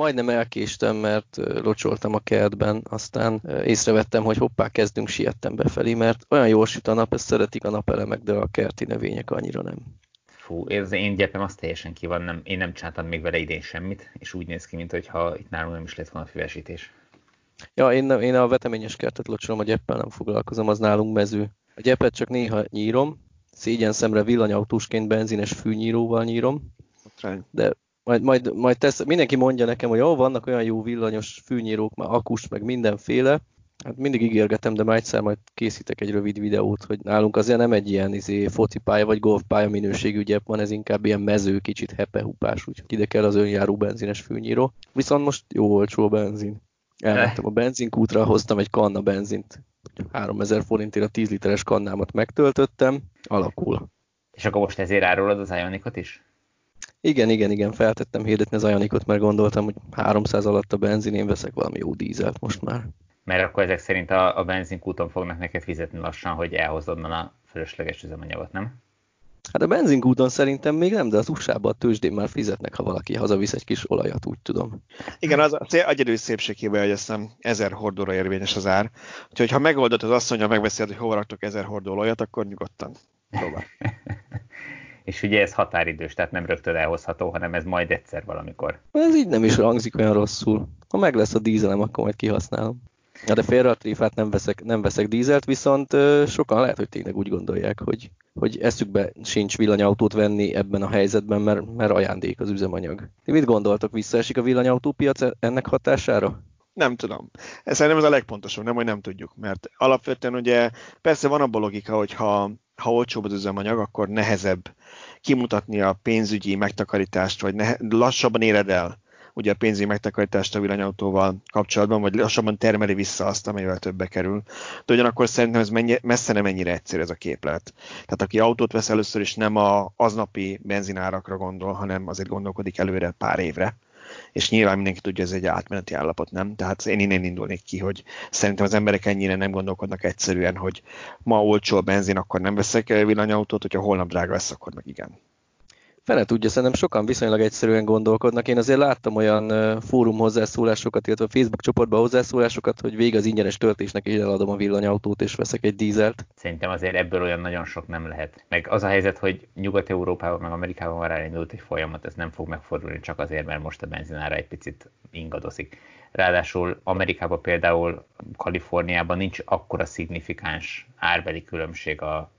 majdnem elkéstem, mert locsoltam a kertben, aztán észrevettem, hogy hoppá, kezdünk siettem befelé, mert olyan jól süt a nap, ezt szeretik a napelemek, de a kerti növények annyira nem. Fú, ez én gyepem az teljesen ki van, nem, én nem csináltam még vele idén semmit, és úgy néz ki, mintha itt nálunk nem is lett volna füvesítés. Ja, én, én a veteményes kertet locsolom, a gyeppel nem foglalkozom, az nálunk mező. A gyepet csak néha nyírom, szégyen szemre villanyautósként benzines fűnyíróval nyírom, de majd, majd, majd tesz, mindenki mondja nekem, hogy ó, vannak olyan jó villanyos fűnyírók, már akus, meg mindenféle. Hát mindig ígérgetem, de már egyszer majd készítek egy rövid videót, hogy nálunk azért nem egy ilyen izé, focipálya vagy golfpálya minőségű gyep van, ez inkább ilyen mező, kicsit hepehupás, úgyhogy ide kell az önjáró benzines fűnyíró. Viszont most jó olcsó a benzin. Elmentem a benzinkútra, hoztam egy kanna benzint. 3000 forintért a 10 literes kannámat megtöltöttem, alakul. És akkor most ezért árulod az Ionicot is? Igen, igen, igen, feltettem hirdetni az Ionicot, mert gondoltam, hogy 300 alatt a benzin, én veszek valami jó dízelt most már. Mert akkor ezek szerint a, a benzinkúton fognak neked fizetni lassan, hogy elhozod a fölösleges üzemanyagot, nem? Hát a benzinkúton szerintem még nem, de az USA-ban a tőzsdén már fizetnek, ha valaki hazavisz egy kis olajat, úgy tudom. Igen, az a egyedül szépségében, hogy azt hiszem ezer hordóra érvényes az ár. Úgyhogy ha megoldod az asszonya, megbeszéled, hogy hova raktok ezer hordó olajat, akkor nyugodtan próbál. És ugye ez határidős, tehát nem rögtön elhozható, hanem ez majd egyszer valamikor. Ez így nem is hangzik olyan rosszul. Ha meg lesz a dízelem, akkor majd kihasználom. Ja, de félre a tréfát nem veszek, nem veszek dízelt, viszont sokan lehet, hogy tényleg úgy gondolják, hogy, hogy eszükbe sincs villanyautót venni ebben a helyzetben, mert, mert ajándék az üzemanyag. Ti mit gondoltok, visszaesik a villanyautópiac e- ennek hatására? Nem tudom. Ez szerintem ez a legpontosabb, nem, hogy nem tudjuk. Mert alapvetően ugye persze van abban logika, hogy ha, ha olcsóbb az üzemanyag, akkor nehezebb kimutatni a pénzügyi megtakarítást, vagy nehe, lassabban éred el ugye a pénzügyi megtakarítást a villanyautóval kapcsolatban, vagy lassabban termeli vissza azt, amivel többe kerül. De ugyanakkor szerintem ez mennyi, messze nem ennyire egyszerű ez a képlet. Tehát aki autót vesz először is nem a aznapi benzinárakra gondol, hanem azért gondolkodik előre pár évre és nyilván mindenki tudja, ez egy átmeneti állapot, nem? Tehát én innen indulnék ki, hogy szerintem az emberek ennyire nem gondolkodnak egyszerűen, hogy ma olcsó a benzin, akkor nem veszek villanyautót, hogyha holnap drága lesz, akkor meg igen. Fene tudja, szerintem sokan viszonylag egyszerűen gondolkodnak. Én azért láttam olyan fórum hozzászólásokat, illetve Facebook csoportban hozzászólásokat, hogy vég az ingyenes töltésnek, és eladom a villanyautót, és veszek egy dízelt. Szerintem azért ebből olyan nagyon sok nem lehet. Meg az a helyzet, hogy Nyugat-Európában, meg Amerikában már elindult egy folyamat, ez nem fog megfordulni csak azért, mert most a benzinára egy picit ingadozik. Ráadásul Amerikában például Kaliforniában nincs akkora szignifikáns árbeli különbség a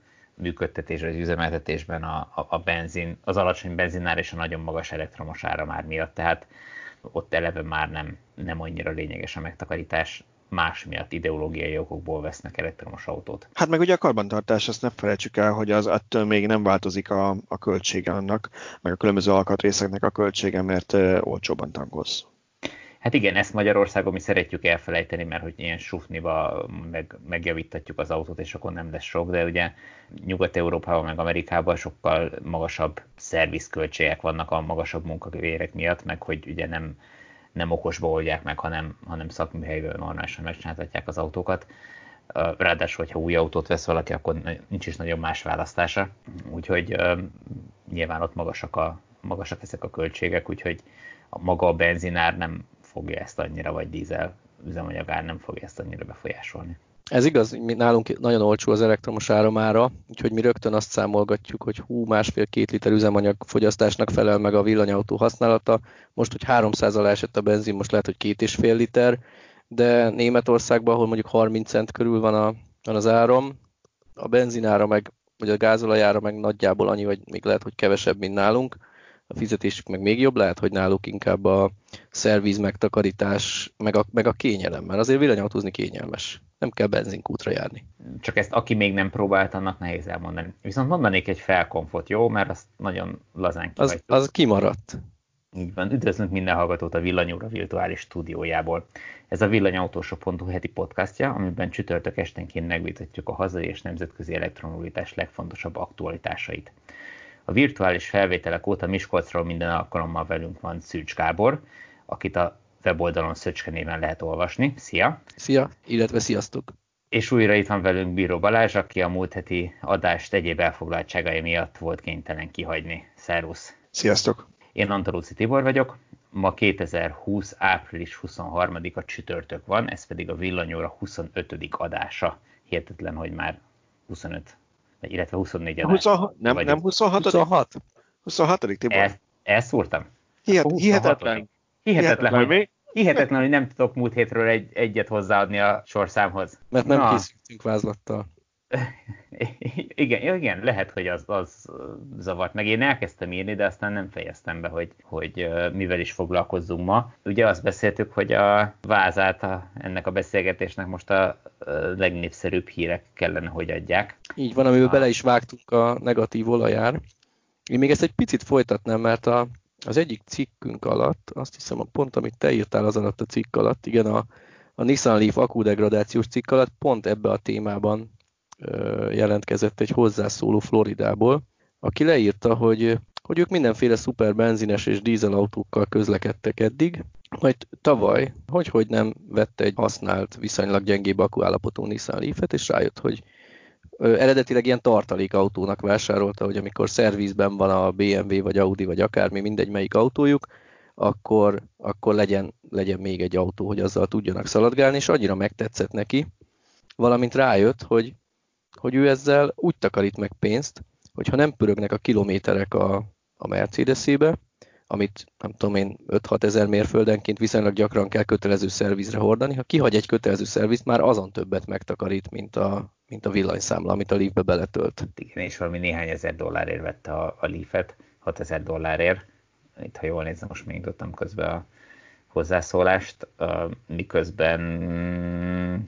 működtetésre, az üzemeltetésben a, a, a benzin, az alacsony benzinár és a nagyon magas elektromos áramár miatt, tehát ott eleve már nem, nem annyira lényeges a megtakarítás, más miatt ideológiai okokból vesznek elektromos autót. Hát meg ugye a karbantartás, azt ne felejtsük el, hogy az attól még nem változik a, a költsége annak, meg a különböző alkatrészeknek a költsége, mert olcsóban tankolsz. Hát igen, ezt Magyarországon mi szeretjük elfelejteni, mert hogy ilyen sufniba meg, megjavítatjuk az autót, és akkor nem lesz sok, de ugye Nyugat-Európában, meg Amerikában sokkal magasabb szervizköltségek vannak a magasabb munkavérek miatt, meg hogy ugye nem, nem okosba oldják meg, hanem, hanem szakműhelyben normálisan megcsináltatják az autókat. Ráadásul, hogyha új autót vesz valaki, akkor nincs is nagyon más választása. Úgyhogy nyilván ott magasak, a, magasak ezek a költségek, úgyhogy a maga a benzinár nem fogja ezt annyira, vagy dízel üzemanyagár nem fogja ezt annyira befolyásolni. Ez igaz, mi nálunk nagyon olcsó az elektromos áramára, úgyhogy mi rögtön azt számolgatjuk, hogy hú, másfél-két liter üzemanyag fogyasztásnak felel meg a villanyautó használata. Most, hogy 300 alá esett a benzin, most lehet, hogy két és fél liter, de Németországban, ahol mondjuk 30 cent körül van, a, van az áram, a benzinára meg, vagy a gázolajára meg nagyjából annyi, vagy még lehet, hogy kevesebb, mint nálunk, a fizetésük meg még jobb, lehet, hogy náluk inkább a szerviz megtakarítás, meg a, meg a kényelem, mert azért villanyautózni kényelmes. Nem kell benzinkútra járni. Csak ezt aki még nem próbált, annak nehéz elmondani. Viszont mondanék egy felkonfot, jó? Mert azt nagyon lazán kihagytuk. Az, az kimaradt. Így van, üdvözlünk minden hallgatót a Villanyóra virtuális stúdiójából. Ez a villanyautósok.hu heti podcastja, amiben csütörtök esténként megvitatjuk a hazai és nemzetközi elektromobilitás legfontosabb aktualitásait. A virtuális felvételek óta Miskolcról minden alkalommal velünk van Szűcs Gábor, akit a weboldalon Szöcske néven lehet olvasni. Szia! Szia, illetve sziasztok! És újra itt van velünk Bíró Balázs, aki a múlt heti adást egyéb elfoglaltságai miatt volt kénytelen kihagyni. Szervusz! Sziasztok! Én Antaluci Tibor vagyok, ma 2020. április 23-a csütörtök van, ez pedig a Villanyóra 25. adása. Hihetetlen, hogy már 25, illetve 24 adás. 26, nem, nem 26? 26? 26. Tibor? El, elszúrtam. Hihet, hihetetlen. Hihetetlen, hogy, mi? hihetetlen, hogy nem tudok múlt hétről egy, egyet hozzáadni a sorszámhoz. Mert nem Na. készültünk vázlattal. igen, igen, lehet, hogy az, az zavart meg. Én elkezdtem írni, de aztán nem fejeztem be, hogy, hogy mivel is foglalkozzunk ma. Ugye azt beszéltük, hogy a vázát a, ennek a beszélgetésnek most a legnépszerűbb hírek kellene, hogy adják. Így van, amiből a... bele is vágtunk a negatív olajár. Én még ezt egy picit folytatnám, mert a, az egyik cikkünk alatt, azt hiszem a pont, amit te írtál az alatt a cikk alatt, igen, a, a Nissan Leaf akkudegradációs cikk alatt pont ebbe a témában jelentkezett egy hozzászóló Floridából, aki leírta, hogy, hogy ők mindenféle szuper benzines és dízelautókkal közlekedtek eddig, majd tavaly, hogy, hogy nem vette egy használt, viszonylag gyengébb akkuállapotú Nissan Leaf-et, és rájött, hogy eredetileg ilyen tartalékautónak vásárolta, hogy amikor szervizben van a BMW, vagy Audi, vagy akármi, mindegy melyik autójuk, akkor, akkor legyen, legyen még egy autó, hogy azzal tudjanak szaladgálni, és annyira megtetszett neki, valamint rájött, hogy hogy ő ezzel úgy takarít meg pénzt, hogyha nem pörögnek a kilométerek a, a Mercedesébe, amit nem tudom én 5-6 ezer mérföldenként viszonylag gyakran kell kötelező szervizre hordani. Ha kihagy egy kötelező szervizt, már azon többet megtakarít, mint a, mint a villanyszámla, amit a Leafbe beletölt. Igen, és valami néhány ezer dollárért vette a, a Leaf-et, 6 ezer dollárért. Itt, ha jól nézem, most még dobtam közben a hozzászólást, miközben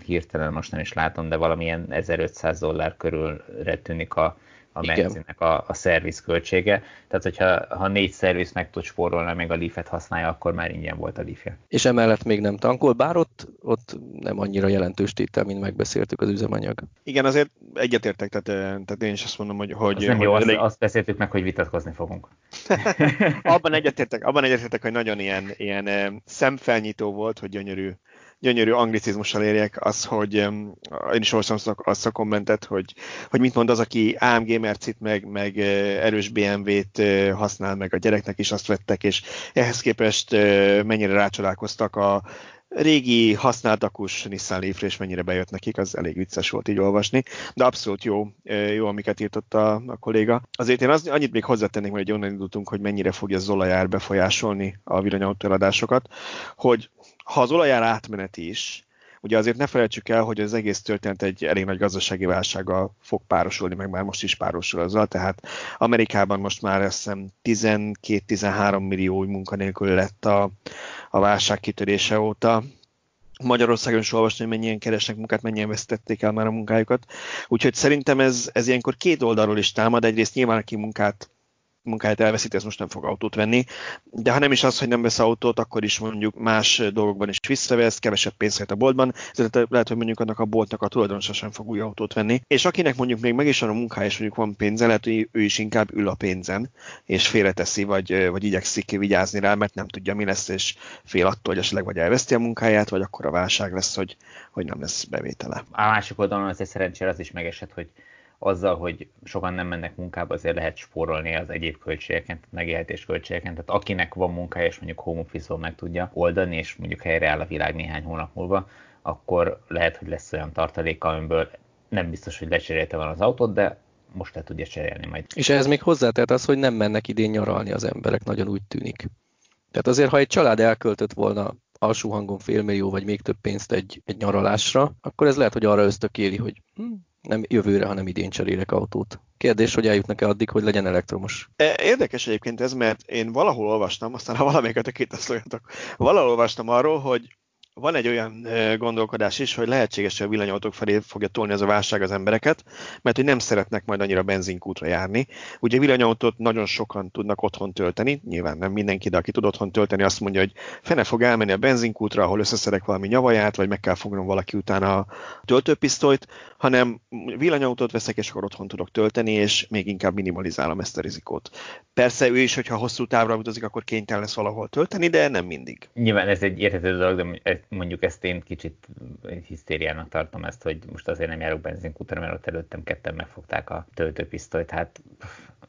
hirtelen most nem is látom, de valamilyen 1500 dollár körülre tűnik a, a Mercinek a, a szerviz költsége. Tehát, hogyha ha négy szerviz meg tud spórolni, meg a Leaf-et használja, akkor már ingyen volt a leaf -ja. És emellett még nem tankol, bár ott, ott nem annyira jelentős tétel, mint megbeszéltük az üzemanyag. Igen, azért egyetértek, tehát, tehát én is azt mondom, hogy... hogy, az hogy jó, elég... azt, azt beszéltük meg, hogy vitatkozni fogunk. abban egyetértek, abban egyetértek, hogy nagyon ilyen, ilyen szemfelnyitó volt, hogy gyönyörű gyönyörű anglicizmussal érjek, az, hogy én is olvastam azt a kommentet, hogy, hogy mit mond az, aki AMG Mercit, meg, meg erős BMW-t használ, meg a gyereknek is azt vettek, és ehhez képest mennyire rácsodálkoztak a régi használt akus Nissan leaf és mennyire bejött nekik, az elég vicces volt így olvasni, de abszolút jó, jó amiket írtott a, a kolléga. Azért én az, annyit még hozzátennék, hogy onnan indultunk, hogy mennyire fogja az olajár befolyásolni a villanyautóeladásokat, hogy ha az olajár átmenet is, ugye azért ne felejtsük el, hogy az egész történet egy elég nagy gazdasági válsággal fog párosulni, meg már most is párosul azzal, tehát Amerikában most már azt hiszem 12-13 millió új munkanélkül lett a, a válság kitörése óta, Magyarországon is olvasni, hogy mennyien keresnek munkát, mennyien vesztették el már a munkájukat. Úgyhogy szerintem ez, ez ilyenkor két oldalról is támad. Egyrészt nyilván, aki munkát munkáját elveszíti, ez most nem fog autót venni. De ha nem is az, hogy nem vesz autót, akkor is mondjuk más dolgokban is visszavesz, kevesebb pénzt a boltban, ezért lehet, hogy mondjuk annak a boltnak a tulajdonosa sem fog új autót venni. És akinek mondjuk még meg is van a munkája, és mondjuk van pénze, lehet, hogy ő is inkább ül a pénzen, és félreteszi, vagy, vagy igyekszik vigyázni rá, mert nem tudja, mi lesz, és fél attól, hogy esetleg vagy elveszti a munkáját, vagy akkor a válság lesz, hogy, hogy nem lesz bevétele. A másik oldalon azért szerencsére az is megesett, hogy azzal, hogy sokan nem mennek munkába, azért lehet spórolni az egyéb költségeken, megélhetés költségeken. Tehát akinek van munkája, és mondjuk home office meg tudja oldani, és mondjuk helyre áll a világ néhány hónap múlva, akkor lehet, hogy lesz olyan tartalék, amiből nem biztos, hogy lecserélte van az autót, de most le tudja cserélni majd. És ez még hozzátett az, hogy nem mennek idén nyaralni az emberek, nagyon úgy tűnik. Tehát azért, ha egy család elköltött volna alsó hangon félmillió vagy még több pénzt egy, egy nyaralásra, akkor ez lehet, hogy arra ösztökéli, hogy hm, nem jövőre, hanem idén cserélek autót. Kérdés, hogy eljutnak-e addig, hogy legyen elektromos. E, érdekes egyébként ez, mert én valahol olvastam, aztán ha valamelyiket a két valahol olvastam arról, hogy van egy olyan gondolkodás is, hogy lehetséges, hogy a villanyautók felé fogja tolni az a válság az embereket, mert hogy nem szeretnek majd annyira benzinkútra járni. Ugye villanyautót nagyon sokan tudnak otthon tölteni, nyilván nem mindenki, de aki tud otthon tölteni, azt mondja, hogy fene fog elmenni a benzinkútra, ahol összeszedek valami nyavaját, vagy meg kell fognom valaki utána a töltőpisztolyt, hanem villanyautót veszek, és akkor otthon tudok tölteni, és még inkább minimalizálom ezt a rizikót. Persze ő is, hogyha hosszú távra utazik, akkor kénytelen lesz valahol tölteni, de nem mindig. Nyilván ez egy érthető dolog, de mondjuk ezt én kicsit hisztériának tartom ezt, hogy most azért nem járok benzinkútra, mert ott előttem ketten megfogták a töltőpisztolyt, hát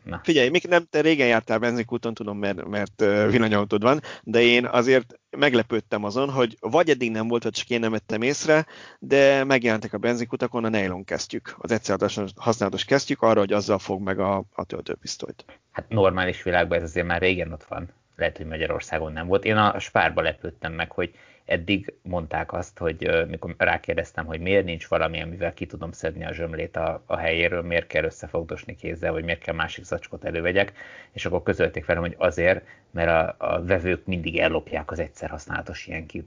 Na. Figyelj, még nem, te régen jártál benzinkúton, tudom, mert, mert villanyautód van, de én azért meglepődtem azon, hogy vagy eddig nem volt, vagy csak én nem vettem észre, de megjelentek a benzinkutakon a nylon kesztyük, az egyszer használatos kesztyük arra, hogy azzal fog meg a, a töltőpisztolyt. Hát normális világban ez azért már régen ott van. Lehet, hogy Magyarországon nem volt. Én a spárba lepődtem meg, hogy eddig mondták azt, hogy mikor rákérdeztem, hogy miért nincs valami, amivel ki tudom szedni a zsömlét a, a helyéről, miért kell összefogdosni kézzel, vagy miért kell másik zacskot elővegyek, és akkor közölték velem, hogy azért, mert a, a vevők mindig ellopják az egyszer használatos ilyen ki,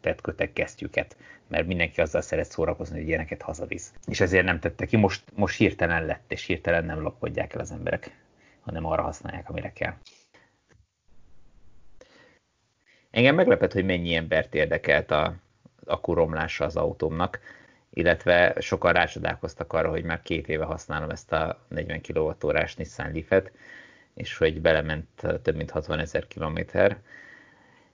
tett kötek kesztyüket, mert mindenki azzal szeret szórakozni, hogy ilyeneket hazavisz. És ezért nem tette ki, most, most hirtelen lett, és hirtelen nem lopkodják el az emberek, hanem arra használják, amire kell. Engem meglepett, hogy mennyi embert érdekelt a akkuromlása az autómnak, illetve sokan rácsodálkoztak arra, hogy már két éve használom ezt a 40 kWh-s Nissan Leaf-et, és hogy belement több mint 60 ezer kilométer,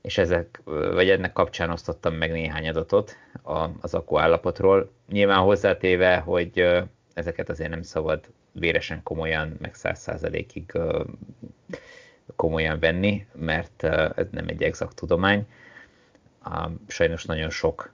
és ezek, vagy ennek kapcsán osztottam meg néhány adatot az akku állapotról. Nyilván hozzátéve, hogy ezeket azért nem szabad véresen komolyan, meg száz százalékig komolyan venni, mert ez nem egy exakt tudomány. Sajnos nagyon sok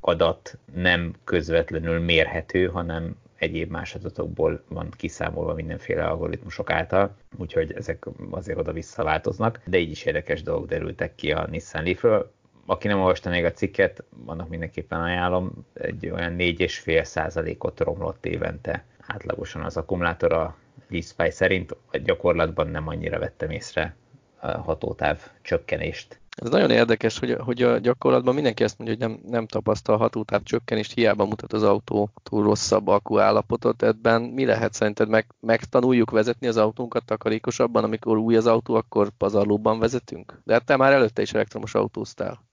adat nem közvetlenül mérhető, hanem egyéb más adatokból van kiszámolva mindenféle algoritmusok által, úgyhogy ezek azért oda-vissza változnak, de így is érdekes dolgok derültek ki a Nissan Leaf-ről. Aki nem olvasta még a cikket, annak mindenképpen ajánlom, egy olyan 4,5 százalékot romlott évente átlagosan az akkumulátor a Leaf szerint, a gyakorlatban nem annyira vettem észre a hatótáv csökkenést. Ez nagyon érdekes, hogy, hogy a gyakorlatban mindenki ezt mondja, hogy nem, nem tapasztal hatótáv csökkenést, hiába mutat az autó túl rosszabb akku állapotot. Ebben mi lehet szerinted? Meg, megtanuljuk vezetni az autónkat takarékosabban, amikor új az autó, akkor pazarlóban vezetünk? De hát te már előtte is elektromos autóztál.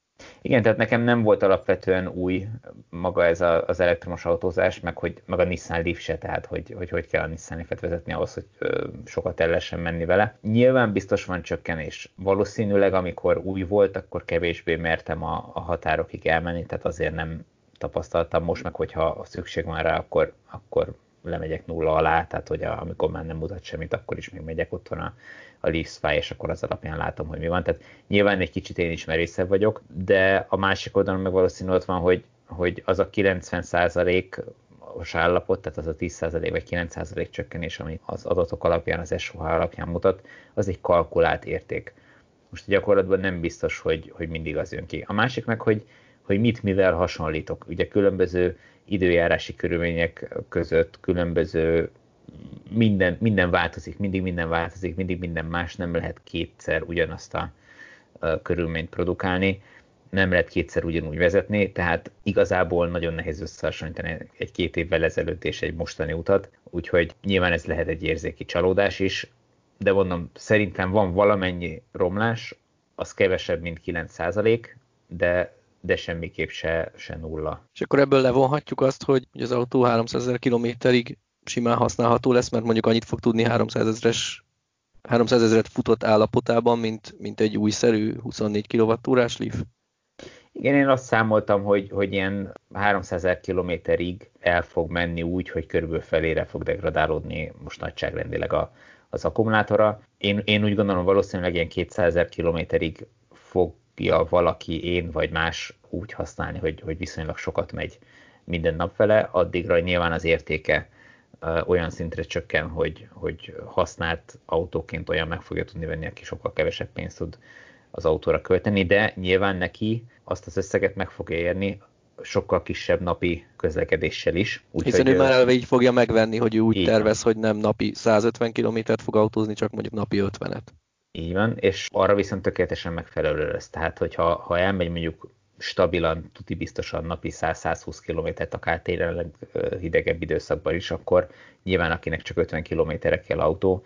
Igen, tehát nekem nem volt alapvetően új maga ez a, az elektromos autózás, meg, hogy, meg a Nissan Leaf se, tehát hogy hogy, hogy kell a Nissan Leaf-et vezetni ahhoz, hogy ö, sokat el lehessen menni vele. Nyilván biztos van csökkenés. Valószínűleg, amikor új volt, akkor kevésbé mertem a, a határokig elmenni, tehát azért nem tapasztaltam most, meg hogyha szükség van rá, akkor, akkor lemegyek nulla alá, tehát hogy a, amikor már nem mutat semmit, akkor is még megyek otthon a, a Leaf Spy, és akkor az alapján látom, hogy mi van. Tehát nyilván egy kicsit én is merészebb vagyok, de a másik oldalon meg valószínű ott van, hogy, hogy az a 90 os állapot, tehát az a 10% vagy 9% csökkenés, ami az adatok alapján, az SOH alapján mutat, az egy kalkulált érték. Most gyakorlatban nem biztos, hogy, hogy mindig az jön ki. A másik meg, hogy, hogy mit mivel hasonlítok. Ugye különböző időjárási körülmények között különböző minden, minden változik, mindig minden változik, mindig minden más, nem lehet kétszer ugyanazt a, körülményt produkálni, nem lehet kétszer ugyanúgy vezetni, tehát igazából nagyon nehéz összehasonlítani egy két évvel ezelőtt és egy mostani utat, úgyhogy nyilván ez lehet egy érzéki csalódás is, de mondom, szerintem van valamennyi romlás, az kevesebb, mint 9%, de de semmiképp se, se nulla. És akkor ebből levonhatjuk azt, hogy az autó 300 ezer kilométerig simán használható lesz, mert mondjuk annyit fog tudni 300 ezeres 300 ezeret futott állapotában, mint, mint egy újszerű 24 kWh-s Leaf? Igen, én azt számoltam, hogy, hogy ilyen 300 ezer kilométerig el fog menni úgy, hogy körülbelül felére fog degradálódni most nagyságrendileg a, az akkumulátora. Én, én úgy gondolom, valószínűleg ilyen 200 ezer kilométerig fogja valaki, én vagy más úgy használni, hogy, hogy viszonylag sokat megy minden nap vele, addigra nyilván az értéke olyan szintre csökken, hogy, hogy használt autóként olyan meg fogja tudni venni, aki sokkal kevesebb pénzt tud az autóra költeni, de nyilván neki azt az összeget meg fogja érni sokkal kisebb napi közlekedéssel is. Úgy, Hiszen hogy ő már elve így fogja megvenni, hogy ő úgy tervez, van. hogy nem napi 150 kilométert fog autózni, csak mondjuk napi 50-et. Így van, és arra viszont tökéletesen megfelelő lesz. Tehát, hogyha ha elmegy mondjuk stabilan, tuti biztosan napi 100-120 kilométert, akár télen hidegebb időszakban is, akkor nyilván akinek csak 50 kilométerre kell autó,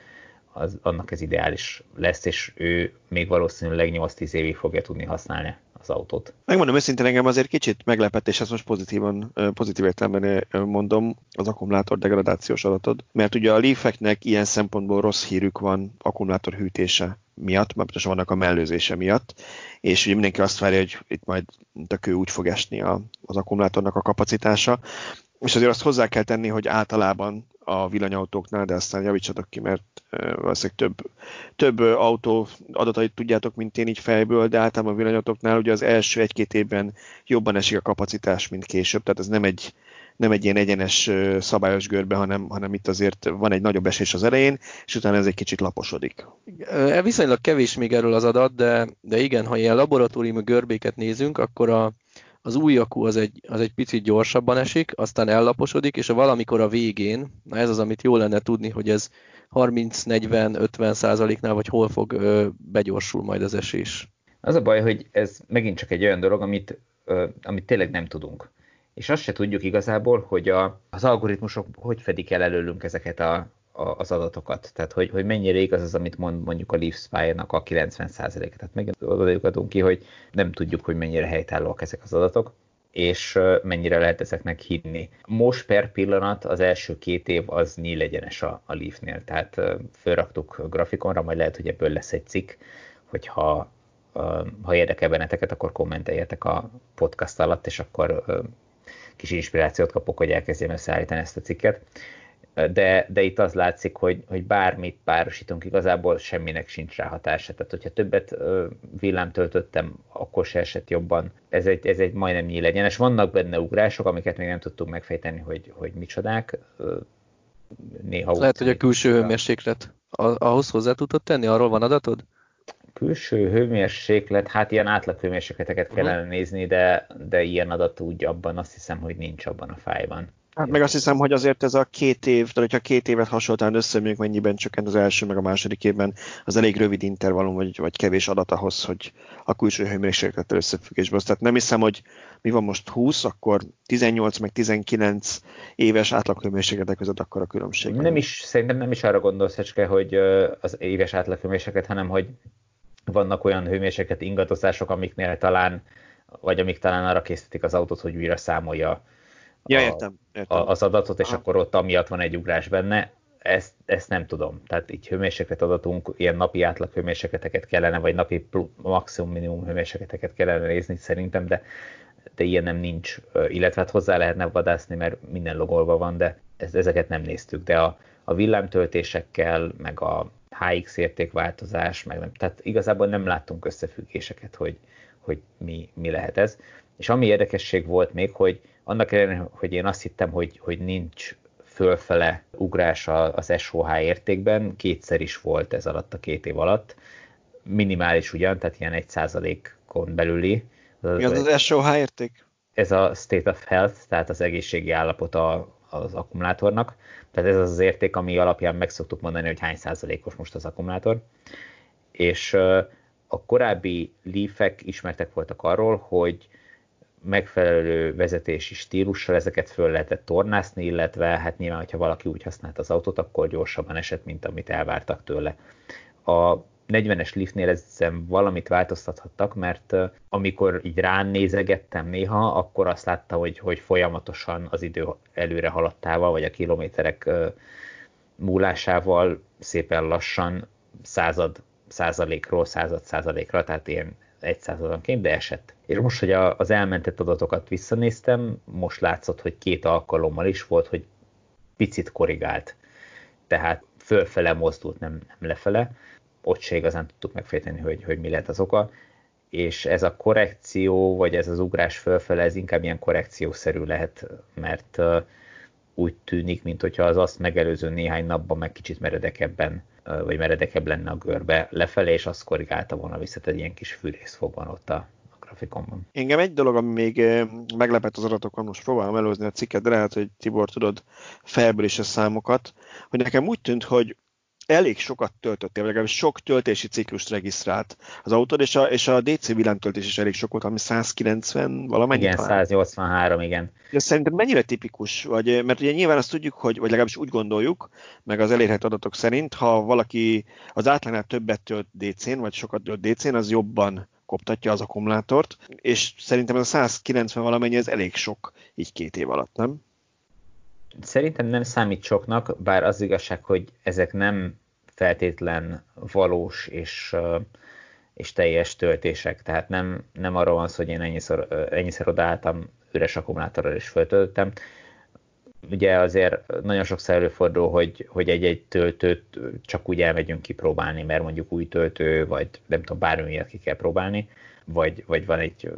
az, annak ez ideális lesz, és ő még valószínűleg 8-10 évig fogja tudni használni az autót. Megmondom őszintén, engem azért kicsit meglepett, és ezt most pozitívan, pozitív értelemben mondom, az akkumulátor degradációs adatod, mert ugye a leaf ilyen szempontból rossz hírük van akkumulátor hűtése miatt, mert pontosan vannak a mellőzése miatt, és ugye mindenki azt várja, hogy itt majd a kő úgy fog esni a, az akkumulátornak a kapacitása, és azért azt hozzá kell tenni, hogy általában a villanyautóknál, de aztán javítsatok ki, mert valószínűleg több, több autó adatait tudjátok, mint én így fejből, de általában a villanyautóknál ugye az első egy-két évben jobban esik a kapacitás, mint később, tehát ez nem egy, nem egy ilyen egyenes szabályos görbe, hanem, hanem itt azért van egy nagyobb esés az elején, és utána ez egy kicsit laposodik. Viszonylag kevés még erről az adat, de, de igen, ha ilyen laboratóriumi görbéket nézünk, akkor a, az új akku az egy, az egy picit gyorsabban esik, aztán ellaposodik, és a valamikor a végén, na ez az, amit jó lenne tudni, hogy ez 30-40-50 százaléknál, vagy hol fog ö, begyorsul majd az esés. Az a baj, hogy ez megint csak egy olyan dolog, amit, ö, amit tényleg nem tudunk. És azt se tudjuk igazából, hogy a, az algoritmusok hogy fedik el előlünk ezeket a, a, az adatokat. Tehát, hogy, hogy mennyire igaz az, amit mond mondjuk a LeafSpy-nak a 90%-et. Tehát megint odajuk ki, hogy nem tudjuk, hogy mennyire helytállóak ezek az adatok és mennyire lehet ezeknek hinni. Most per pillanat az első két év az nyílegyenes a, a Leaf-nél, tehát felraktuk grafikonra, majd lehet, hogy ebből lesz egy cikk, hogyha ha érdekel benneteket, akkor kommenteljetek a podcast alatt, és akkor kis inspirációt kapok, hogy elkezdjem összeállítani ezt a cikket de, de itt az látszik, hogy, hogy bármit párosítunk, igazából semminek sincs rá hatása. Tehát, hogyha többet villám töltöttem, akkor se esett jobban. Ez egy, ez egy majdnem nyílegyenes. Vannak benne ugrások, amiket még nem tudtunk megfejteni, hogy, hogy micsodák. Néha Lehet, hogy a külső hőmérséklet. Ahhoz hozzá tudod tenni? Arról van adatod? Külső hőmérséklet, hát ilyen átlag hőmérsékleteket kellene uh-huh. nézni, de, de ilyen adat úgy abban azt hiszem, hogy nincs abban a fájban. Hát meg azt hiszem, hogy azért ez a két év, de hogyha két évet hasonlóan összemérjük, mennyiben csökkent az első, meg a második évben, az elég rövid intervallum, vagy, vagy kevés adat ahhoz, hogy a külső hőmérséklettel összefüggésben. Tehát nem hiszem, hogy mi van most 20, akkor 18 meg 19 éves átlaghőmérsékletek között akkor a különbség. Nem is, szerintem nem is arra gondolsz, Ecske, hogy az éves átlaghőmérséklet, hanem hogy vannak olyan hőmérséklet ingadozások, amiknél talán, vagy amik talán arra készítik az autót, hogy újra számolja ja, értem, értem. A, az adatot, és Aha. akkor ott amiatt van egy ugrás benne. Ezt, ezt nem tudom. Tehát így hőmérséklet adatunk, ilyen napi átlag hőmérsékleteket kellene, vagy napi maximum minimum hőmérsékleteket kellene nézni szerintem, de, de ilyen nem nincs. Illetve hát hozzá lehetne vadászni, mert minden logolva van, de ez, ezeket nem néztük. De a, a villámtöltésekkel, meg a HX értékváltozás, meg nem, tehát igazából nem láttunk összefüggéseket, hogy, hogy mi, mi lehet ez. És ami érdekesség volt még, hogy annak ellenére, hogy én azt hittem, hogy, hogy nincs fölfele ugrás az SOH értékben, kétszer is volt ez alatt a két év alatt. Minimális ugyan, tehát ilyen egy százalékon belüli. Mi az az SOH érték? Ez a state of health, tehát az egészségi állapota az akkumulátornak. Tehát ez az az érték, ami alapján meg szoktuk mondani, hogy hány százalékos most az akkumulátor. És a korábbi leafek ismertek voltak arról, hogy megfelelő vezetési stílussal ezeket föl lehetett tornászni, illetve hát nyilván, hogyha valaki úgy használt az autót, akkor gyorsabban esett, mint amit elvártak tőle. A 40-es liftnél ezen valamit változtathattak, mert amikor így rán nézegettem néha, akkor azt látta, hogy, hogy folyamatosan az idő előre haladtával, vagy a kilométerek múlásával szépen lassan század százalékról század százalékra, tehát ilyen egy századonként, de esett. És most, hogy a, az elmentett adatokat visszanéztem, most látszott, hogy két alkalommal is volt, hogy picit korrigált. Tehát fölfele mozdult, nem, nem lefele. Ott se igazán tudtuk megfejteni, hogy, hogy mi lehet az oka. És ez a korrekció, vagy ez az ugrás fölfele, ez inkább ilyen korrekciószerű lehet, mert úgy tűnik, mintha az azt megelőző néhány napban meg kicsit meredekebben vagy meredekebb lenne a görbe lefelé, és azt korrigálta volna vissza, tehát ilyen kis fűrészfog van ott a grafikonban. Engem egy dolog, ami még meglepett az adatokon, most próbálom előzni a cikket, de lehet, hogy Tibor tudod felből is a számokat, hogy nekem úgy tűnt, hogy elég sokat töltöttél, vagy legalábbis sok töltési ciklust regisztrált az autód, és a, és a DC villámtöltés is elég sok volt, ami 190 valamennyi Igen, talán. 183, igen. De szerintem mennyire tipikus, vagy, mert ugye nyilván azt tudjuk, hogy, vagy legalábbis úgy gondoljuk, meg az elérhető adatok szerint, ha valaki az átlagnál többet tölt DC-n, vagy sokat tölt DC-n, az jobban koptatja az akkumulátort, és szerintem ez a 190 valamennyi, ez elég sok így két év alatt, nem? Szerintem nem számít soknak, bár az igazság, hogy ezek nem feltétlen valós és, és teljes töltések. Tehát nem, nem arról van szó, hogy én ennyiszer, ennyiszer odaálltam, üres akkumulátorral is föltöltöttem. Ugye azért nagyon sokszor előfordul, hogy, hogy egy-egy töltőt csak úgy elmegyünk kipróbálni, mert mondjuk új töltő, vagy nem tudom, bármi miatt ki kell próbálni, vagy, vagy van egy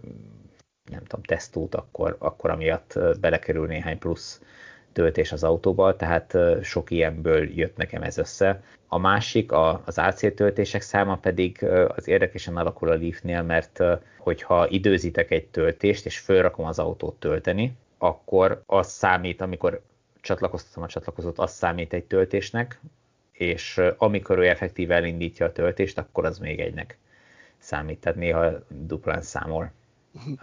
nem tudom, tesztút, akkor, akkor amiatt belekerül néhány plusz töltés az autóba, tehát sok ilyenből jött nekem ez össze. A másik, az AC töltések száma pedig az érdekesen alakul a Leafnél, mert hogyha időzítek egy töltést, és felrakom az autót tölteni, akkor az számít, amikor csatlakoztatom a csatlakozót, az számít egy töltésnek, és amikor ő effektíve elindítja a töltést, akkor az még egynek számít, tehát néha duplán számol.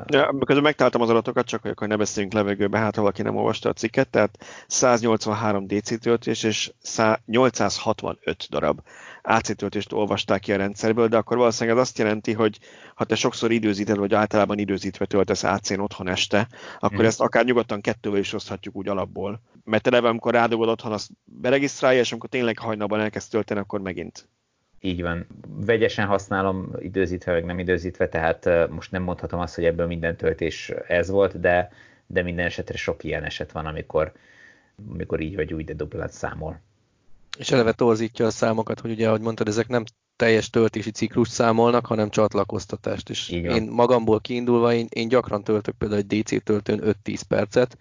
Ja, miközben megtaláltam az adatokat, csak hogy akkor ne beszéljünk levegőbe, hát ha valaki nem olvasta a cikket, tehát 183 DC töltés és 865 darab AC töltést olvasták ki a rendszerből, de akkor valószínűleg ez azt jelenti, hogy ha te sokszor időzíted, vagy általában időzítve töltesz AC-n otthon este, akkor hmm. ezt akár nyugodtan kettővel is oszthatjuk úgy alapból. Mert eleve, amikor rádugod otthon, azt beregisztrálja, és amikor tényleg hajnalban elkezd tölteni, akkor megint így van. Vegyesen használom időzítve, meg nem időzítve, tehát most nem mondhatom azt, hogy ebből minden töltés ez volt, de, de minden esetre sok ilyen eset van, amikor, amikor így vagy úgy, de duplát számol. És eleve torzítja a számokat, hogy ugye, ahogy mondtad, ezek nem teljes töltési ciklus számolnak, hanem csatlakoztatást. És én magamból kiindulva, én, én gyakran töltök például egy DC töltőn 5-10 percet,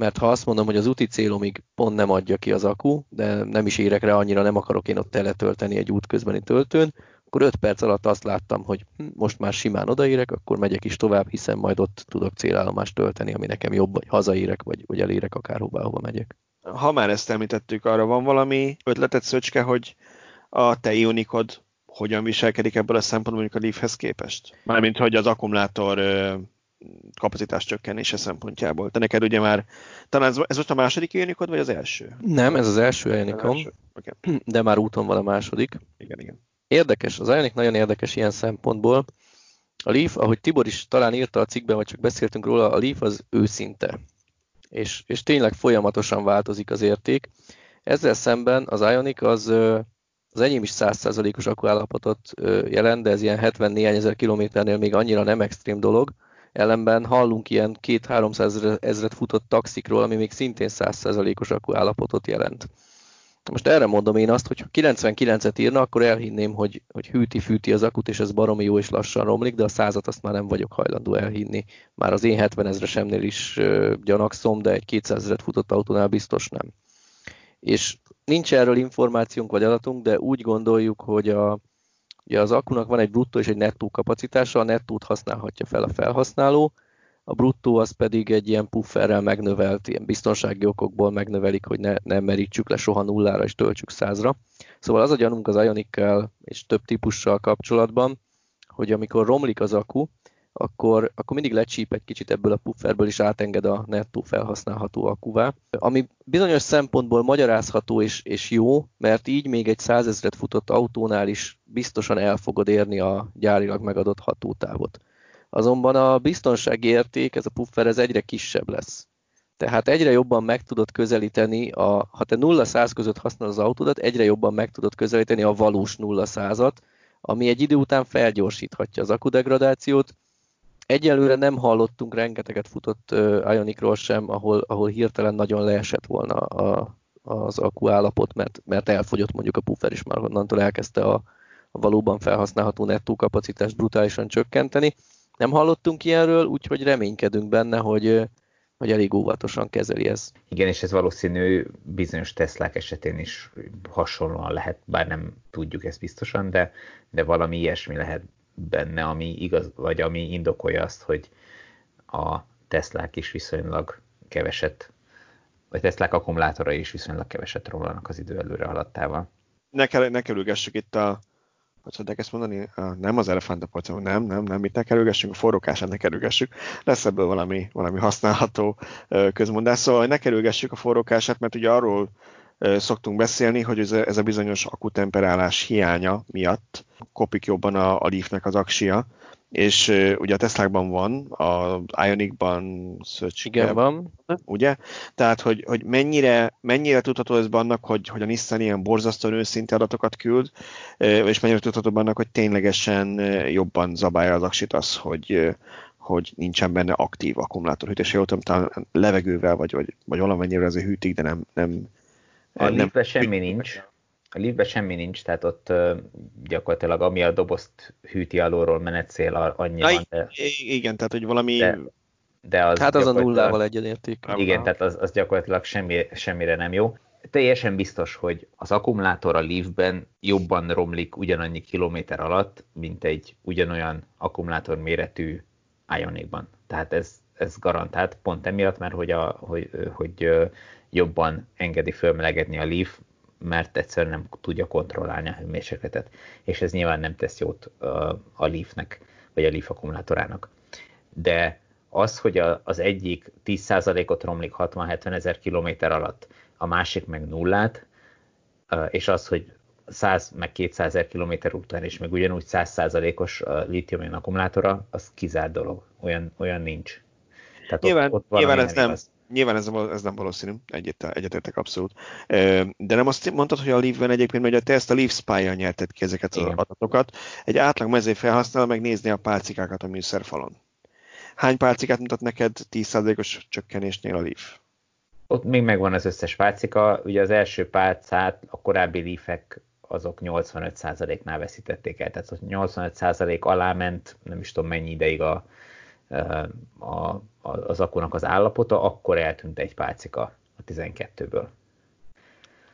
mert ha azt mondom, hogy az úti célomig pont nem adja ki az akku, de nem is érek rá annyira, nem akarok én ott teletölteni egy útközbeni töltőn, akkor 5 perc alatt azt láttam, hogy hm, most már simán odaérek, akkor megyek is tovább, hiszen majd ott tudok célállomást tölteni, ami nekem jobb, vagy hazaérek, vagy, vagy elérek akárhová, hova megyek. Ha már ezt említettük, arra van valami ötletet, Szöcske, hogy a te ionikod hogyan viselkedik ebből a szempontból mondjuk a Leafhez képest? Mármint, hogy az akkumulátor kapacitás csökkenése szempontjából. Te neked ugye már, talán ez, ez most a második Ionikod, vagy az első? Nem, ez az első Ionikom, okay. de már úton van a második. Igen, igen. Érdekes, az Ionic nagyon érdekes ilyen szempontból. A Leaf, ahogy Tibor is talán írta a cikkben, vagy csak beszéltünk róla, a Leaf az őszinte. És, és tényleg folyamatosan változik az érték. Ezzel szemben az Ionic az, az enyém is 100%-os akkuállapotot jelent, de ez ilyen 70 ezer kilométernél még annyira nem extrém dolog ellenben hallunk ilyen 2-300 ezret futott taxikról, ami még szintén 100%-os akkuállapotot jelent. Most erre mondom én azt, hogy ha 99-et írna, akkor elhinném, hogy, hogy hűti-fűti az akut, és ez baromi jó és lassan romlik, de a százat azt már nem vagyok hajlandó elhinni. Már az én 70 ezresemnél is gyanakszom, de egy 200 ezret futott autónál biztos nem. És nincs erről információnk vagy adatunk, de úgy gondoljuk, hogy a, Ugye az akkunak van egy bruttó és egy nettó kapacitása, a nettót használhatja fel a felhasználó, a bruttó az pedig egy ilyen pufferrel megnövelt, ilyen biztonsági okokból megnövelik, hogy ne, ne merítsük le soha nullára és töltsük százra. Szóval az a gyanunk az Ionikkel és több típussal kapcsolatban, hogy amikor romlik az akku, akkor, akkor mindig lecsíp egy kicsit ebből a pufferből, és átenged a nettó felhasználható akuvá. Ami bizonyos szempontból magyarázható és, és jó, mert így még egy százezret futott autónál is biztosan el fogod érni a gyárilag megadott hatótávot. Azonban a biztonsági érték, ez a puffer, ez egyre kisebb lesz. Tehát egyre jobban meg tudod közelíteni, a, ha te 0-100 között használod az autódat, egyre jobban meg tudod közelíteni a valós 0-100-at, ami egy idő után felgyorsíthatja az akudegradációt, Egyelőre nem hallottunk, rengeteget futott uh, Ionicról sem, ahol, ahol hirtelen nagyon leesett volna a, az akku állapot, mert, mert elfogyott mondjuk a puffer is, már onnantól elkezdte a, a valóban felhasználható nettó kapacitást brutálisan csökkenteni. Nem hallottunk ilyenről, úgyhogy reménykedünk benne, hogy, hogy elég óvatosan kezeli ez. Igen, és ez valószínű bizonyos Teslák esetén is hasonlóan lehet, bár nem tudjuk ezt biztosan, de, de valami ilyesmi lehet benne, ami igaz, vagy ami indokolja azt, hogy a Teslák is viszonylag keveset, vagy Teslák akkumulátorai is viszonylag keveset romlanak az idő előre haladtával. Ne, kell, ne kerülgessük itt a, hogy tudják ezt mondani? Nem az elefánt a nem, nem, nem, itt ne kerülgessünk, a forrókását ne kerülgessük. Lesz ebből valami, valami használható közmondás. Szóval ne kerülgessük a forrókását, mert ugye arról szoktunk beszélni, hogy ez a, ez a bizonyos akutemperálás hiánya miatt kopik jobban a, a Leafnek az aksia, és uh, ugye a Teslákban van, a Ionicban Igen, van. Ugye? Tehát, hogy, hogy mennyire, mennyire tudható ez annak, hogy, hogy a Nissan ilyen borzasztóan őszinte adatokat küld, és mennyire tudható annak, hogy ténylegesen jobban zabálja az aksit az, hogy, hogy nincsen benne aktív akkumulátorhűtés. Jól tudom, talán levegővel, vagy, vagy, vagy valamennyire azért hűtik, de nem... nem a nem, semmi nincs. A liftben semmi nincs, tehát ott gyakorlatilag ami a dobozt hűti alulról menetszél, annyi van. De... Igen, tehát hogy valami... De, de az hát az a nullával egyenérték. Igen, tehát az, az gyakorlatilag semmi, semmire nem jó. Teljesen biztos, hogy az akkumulátor a Leafben jobban romlik ugyanannyi kilométer alatt, mint egy ugyanolyan akkumulátor méretű Ionicban. Tehát ez, ez garantált, pont emiatt, mert hogy, a, hogy, hogy jobban engedi fölmelegedni a Leaf, mert egyszerűen nem tudja kontrollálni a hőmérsékletet, és ez nyilván nem tesz jót a Leafnek, vagy a Leaf akkumulátorának. De az, hogy az egyik 10%-ot romlik 60-70 ezer kilométer alatt, a másik meg nullát, és az, hogy 100 meg 200 ezer kilométer után is meg ugyanúgy 100%-os litium akkumulátora, az kizárt dolog. Olyan, olyan nincs. Tehát nyilván, ott, ott nyilván ez nem, igaz. Nyilván ez, ez nem valószínű, egyet, egyetértek abszolút. De nem azt mondtad, hogy a Leaf-ben egyébként, hogy te ezt a Leaf Spy-jal nyerted ki ezeket az adatokat. Egy átlag mezé felhasznál megnézni a pálcikákat a műszerfalon. Hány pálcikát mutat neked 10%-os csökkenésnél a Leaf? Ott még megvan az összes pálcika. Ugye az első pálcát a korábbi Leafek azok 85%-nál veszítették el. Tehát 85% alá ment, nem is tudom mennyi ideig a, a, az akkónak az állapota, akkor eltűnt egy pálcika a 12-ből.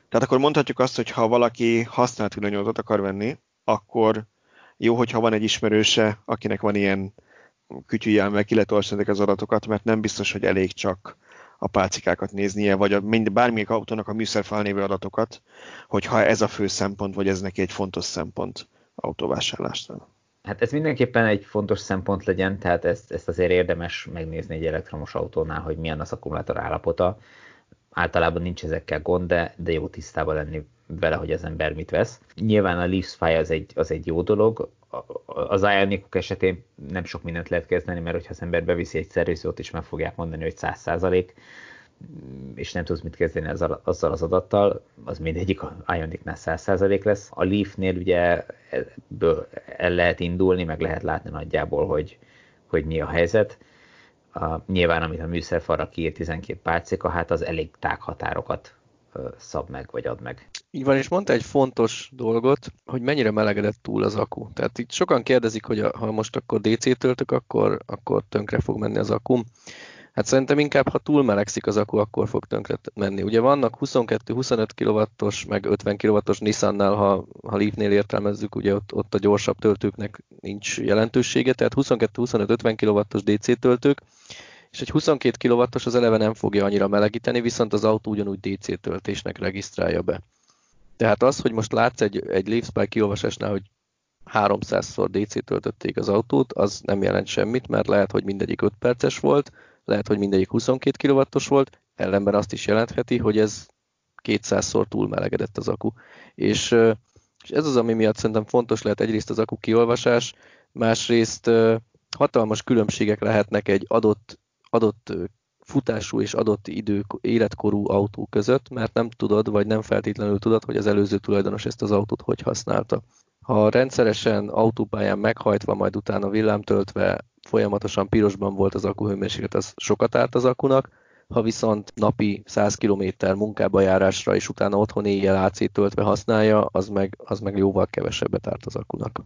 Tehát akkor mondhatjuk azt, hogy ha valaki használt villanyautót akar venni, akkor jó, hogyha van egy ismerőse, akinek van ilyen kütyűjel, meg ki lehet az adatokat, mert nem biztos, hogy elég csak a pálcikákat néznie, vagy a, mind, bármilyen autónak a műszerfálnévő adatokat, hogyha ez a fő szempont, vagy ez neki egy fontos szempont autóvásárlásnál. Hát ez mindenképpen egy fontos szempont legyen, tehát ezt, ezt azért érdemes megnézni egy elektromos autónál, hogy milyen az akkumulátor állapota. Általában nincs ezekkel gond, de, de jó tisztában lenni vele, hogy az ember mit vesz. Nyilván a Leafspy az egy, az egy jó dolog, az Ionicok esetén nem sok mindent lehet kezdeni, mert hogyha az ember beviszi egy szervizót, és meg fogják mondani, hogy 100 és nem tudsz mit kezdeni azzal, azzal az adattal, az mindegyik a Ionicnál 100% lesz. A Leafnél ugye ebből el lehet indulni, meg lehet látni nagyjából, hogy, hogy mi a helyzet. Uh, nyilván, amit a műszerfalra kiír 12 pálcika, hát az elég tághatárokat szab meg, vagy ad meg. Így van, és mondta egy fontos dolgot, hogy mennyire melegedett túl az akku. Tehát itt sokan kérdezik, hogy a, ha most akkor DC töltök, akkor, akkor tönkre fog menni az akkum. Hát szerintem inkább, ha túl melegszik az akku, akkor fog tönkre menni. Ugye vannak 22-25 kW-os, meg 50 kW-os Nissannál, ha, ha Leafnél értelmezzük, ugye ott, ott a gyorsabb töltőknek nincs jelentősége, tehát 22-25-50 kW-os DC töltők, és egy 22 kW-os az eleve nem fogja annyira melegíteni, viszont az autó ugyanúgy DC töltésnek regisztrálja be. Tehát az, hogy most látsz egy, egy LeafSpy kiolvasásnál, hogy 300-szor DC töltötték az autót, az nem jelent semmit, mert lehet, hogy mindegyik 5 perces volt, lehet, hogy mindegyik 22 kW-os volt, ellenben azt is jelentheti, hogy ez 200-szor túl melegedett az akku. És, és ez az, ami miatt szerintem fontos lehet egyrészt az akku kiolvasás, másrészt hatalmas különbségek lehetnek egy adott adott futású és adott idő, életkorú autó között, mert nem tudod, vagy nem feltétlenül tudod, hogy az előző tulajdonos ezt az autót hogy használta. Ha rendszeresen autópályán meghajtva, majd utána villámtöltve folyamatosan pirosban volt az akkuhőmérséklet, az sokat árt az akunak, ha viszont napi 100 km munkába járásra és utána otthon éjjel AC töltve használja, az meg, az meg jóval kevesebbet árt az akunak.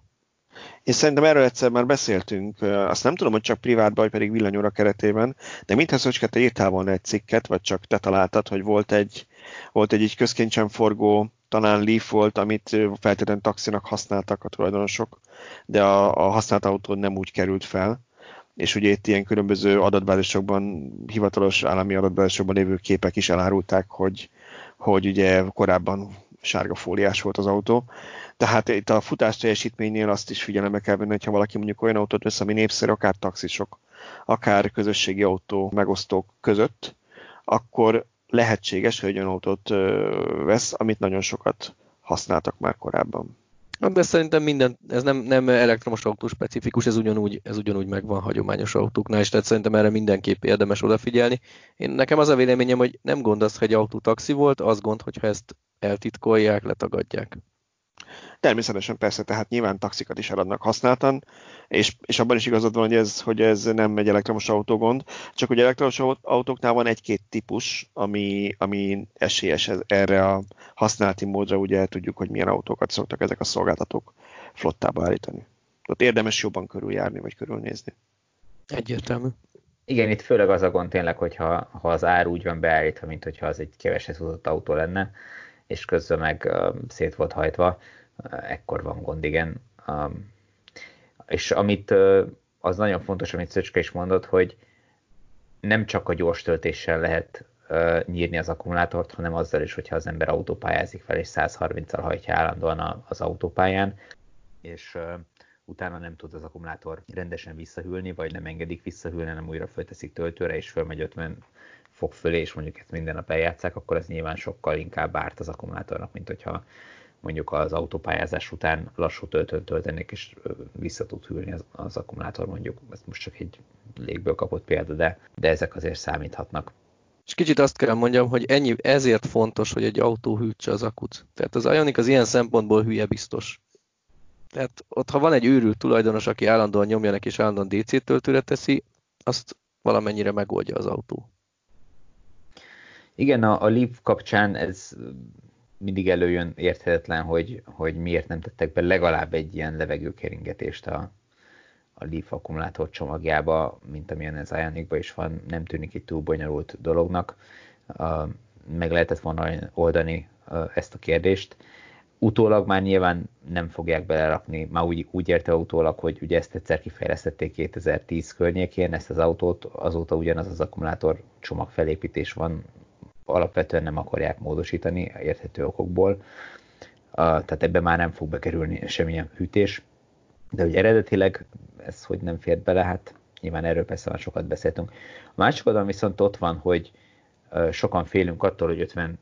Én szerintem erről egyszer már beszéltünk, azt nem tudom, hogy csak privátban, vagy pedig villanyóra keretében, de mintha Szöcske, te írtál volna egy cikket, vagy csak te találtad, hogy volt egy, volt egy így közkéntsen forgó, talán Leaf volt, amit feltétlenül taxinak használtak a tulajdonosok, de a, a használt autó nem úgy került fel, és ugye itt ilyen különböző adatbázisokban, hivatalos állami adatbázisokban lévő képek is elárulták, hogy, hogy ugye korábban sárga fóliás volt az autó. Tehát itt a futás teljesítménynél azt is figyelembe kell venni, hogyha valaki mondjuk olyan autót vesz, ami népszerű, akár taxisok, akár közösségi autó megosztók között, akkor lehetséges, hogy olyan autót vesz, amit nagyon sokat használtak már korábban. De szerintem minden, ez nem, nem elektromos autó specifikus, ez ugyanúgy, ez ugyanúgy megvan hagyományos autóknál, és tehát szerintem erre mindenképp érdemes odafigyelni. Én nekem az a véleményem, hogy nem gond az, hogy egy autó taxi volt, az gond, hogyha ezt eltitkolják, letagadják. Természetesen persze, tehát nyilván taxikat is eladnak használtan, és, és abban is igazad van, hogy ez, hogy ez nem egy elektromos autógond, csak hogy elektromos autóknál van egy-két típus, ami, ami esélyes erre a használati módra, ugye tudjuk, hogy milyen autókat szoktak ezek a szolgáltatók flottába állítani. Ott érdemes jobban körüljárni, vagy körülnézni. Egyértelmű. Igen, itt főleg az a gond tényleg, hogyha ha az ár úgy van beállítva, mint hogyha az egy keveset hozott autó lenne, és közben meg szét volt hajtva, ekkor van gond, igen. És amit az nagyon fontos, amit Szöcske is mondott, hogy nem csak a gyors töltéssel lehet nyírni az akkumulátort, hanem azzal is, hogyha az ember autópályázik fel, és 130-al hajtja állandóan az autópályán, és utána nem tud az akkumulátor rendesen visszahűlni, vagy nem engedik visszahűlni, hanem újra fölteszik töltőre, és fölmegy 50 fok fölé, és mondjuk ezt minden nap eljátszák, akkor ez nyilván sokkal inkább árt az akkumulátornak, mint hogyha mondjuk az autópályázás után lassú töltőn töltenék, és vissza tud hűlni az, az akkumulátor mondjuk. Ez most csak egy légből kapott példa, de, de ezek azért számíthatnak. És kicsit azt kell mondjam, hogy ennyi, ezért fontos, hogy egy autó hűtse az akut. Tehát az Ionic az ilyen szempontból hülye biztos. Tehát ott, ha van egy őrült tulajdonos, aki állandóan nyomja neki és állandóan DC töltőre teszi, azt valamennyire megoldja az autó. Igen, a, a Leaf kapcsán ez mindig előjön érthetetlen, hogy, hogy miért nem tettek be legalább egy ilyen levegőkeringetést a, a Leaf akkumulátor csomagjába, mint amilyen ez Ionicban is van, nem tűnik itt túl bonyolult dolognak. Meg lehetett volna oldani ezt a kérdést. Utólag már nyilván nem fogják belerakni, már úgy, úgy érte utólag, hogy ugye ezt egyszer kifejlesztették 2010 környékén, ezt az autót, azóta ugyanaz az akkumulátor csomag felépítés van alapvetően nem akarják módosítani érthető okokból, tehát ebbe már nem fog bekerülni semmilyen hűtés, de hogy eredetileg ez hogy nem fért bele, hát nyilván erről persze már sokat beszéltünk. A másik oldalon viszont ott van, hogy sokan félünk attól, hogy 50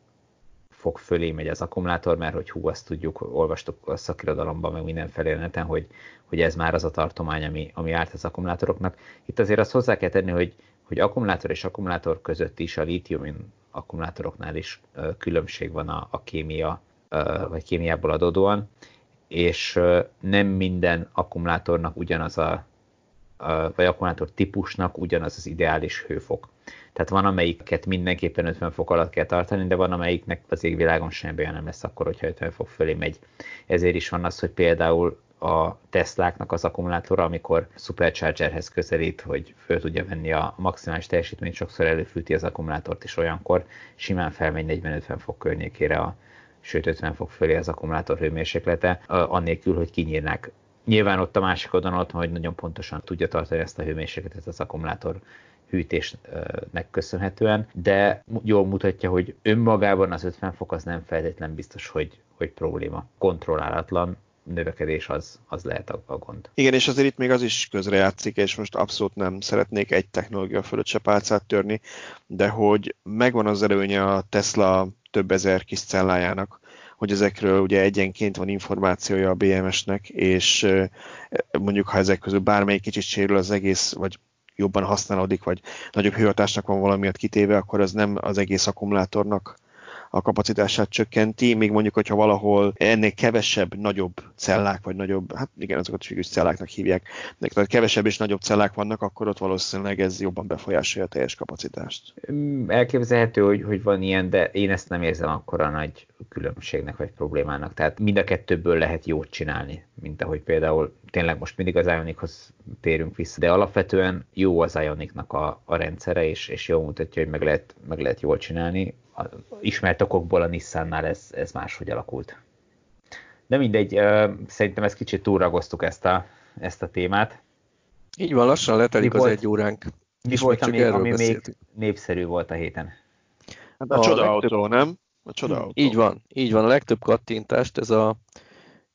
fok fölé megy az akkumulátor, mert hogy hú, azt tudjuk, olvastuk a szakirodalomban, meg mindenfelé neten, hogy, hogy ez már az a tartomány, ami, ami árt az akkumulátoroknak. Itt azért azt hozzá kell tenni, hogy, hogy akkumulátor és akkumulátor között is a lítium akkumulátoroknál is különbség van a, a kémia, vagy kémiából adódóan, és nem minden akkumulátornak ugyanaz a, vagy akkumulátor típusnak ugyanaz az ideális hőfok. Tehát van, amelyiket mindenképpen 50 fok alatt kell tartani, de van, amelyiknek az égvilágon semmi olyan nem lesz akkor, hogyha 50 fok fölé megy. Ezért is van az, hogy például a Tesláknak az akkumulátora, amikor superchargerhez közelít, hogy föl tudja venni a maximális teljesítményt, sokszor előfűti az akkumulátort, és olyankor simán felmegy 40-50 fok környékére, a, sőt 50 fok fölé az akkumulátor hőmérséklete, annélkül, hogy kinyírnák. Nyilván ott a másik oldalon ott, hogy nagyon pontosan tudja tartani ezt a hőmérsékletet az akkumulátor hűtésnek köszönhetően, de jól mutatja, hogy önmagában az 50 fok az nem feltétlen biztos, hogy, hogy probléma. Kontrollálatlan, növekedés az, az lehet a, a gond. Igen, és azért itt még az is közrejátszik, és most abszolút nem szeretnék egy technológia fölött se pálcát törni, de hogy megvan az előnye a Tesla több ezer kis cellájának, hogy ezekről ugye egyenként van információja a BMS-nek, és mondjuk ha ezek közül bármelyik kicsit sérül az egész, vagy jobban használódik, vagy nagyobb hőhatásnak van valamiatt kitéve, akkor az nem az egész akkumulátornak a kapacitását csökkenti, még mondjuk, hogyha valahol ennél kevesebb, nagyobb cellák, vagy nagyobb, hát igen, azokat is celláknak hívják, de tehát kevesebb és nagyobb cellák vannak, akkor ott valószínűleg ez jobban befolyásolja a teljes kapacitást. Mm, elképzelhető, hogy, hogy van ilyen, de én ezt nem érzem akkora nagy különbségnek vagy problémának. Tehát mind a kettőből lehet jót csinálni, mint ahogy például tényleg most mindig az Ionichoz térünk vissza, de alapvetően jó az Ionicnak a, a rendszere, és, és jól mutatja, hogy meg lehet, meg lehet jól csinálni a ismert okokból a Nissannál ez, ez máshogy alakult. De mindegy, szerintem ezt kicsit túlragoztuk ezt a, ezt a témát. Így van, lassan letelik mi az volt, egy óránk. Mi volt, ami, ami még népszerű volt a héten? Hát a, a csodautó, nem? A csodautó. Így van, így van. A legtöbb kattintást ez a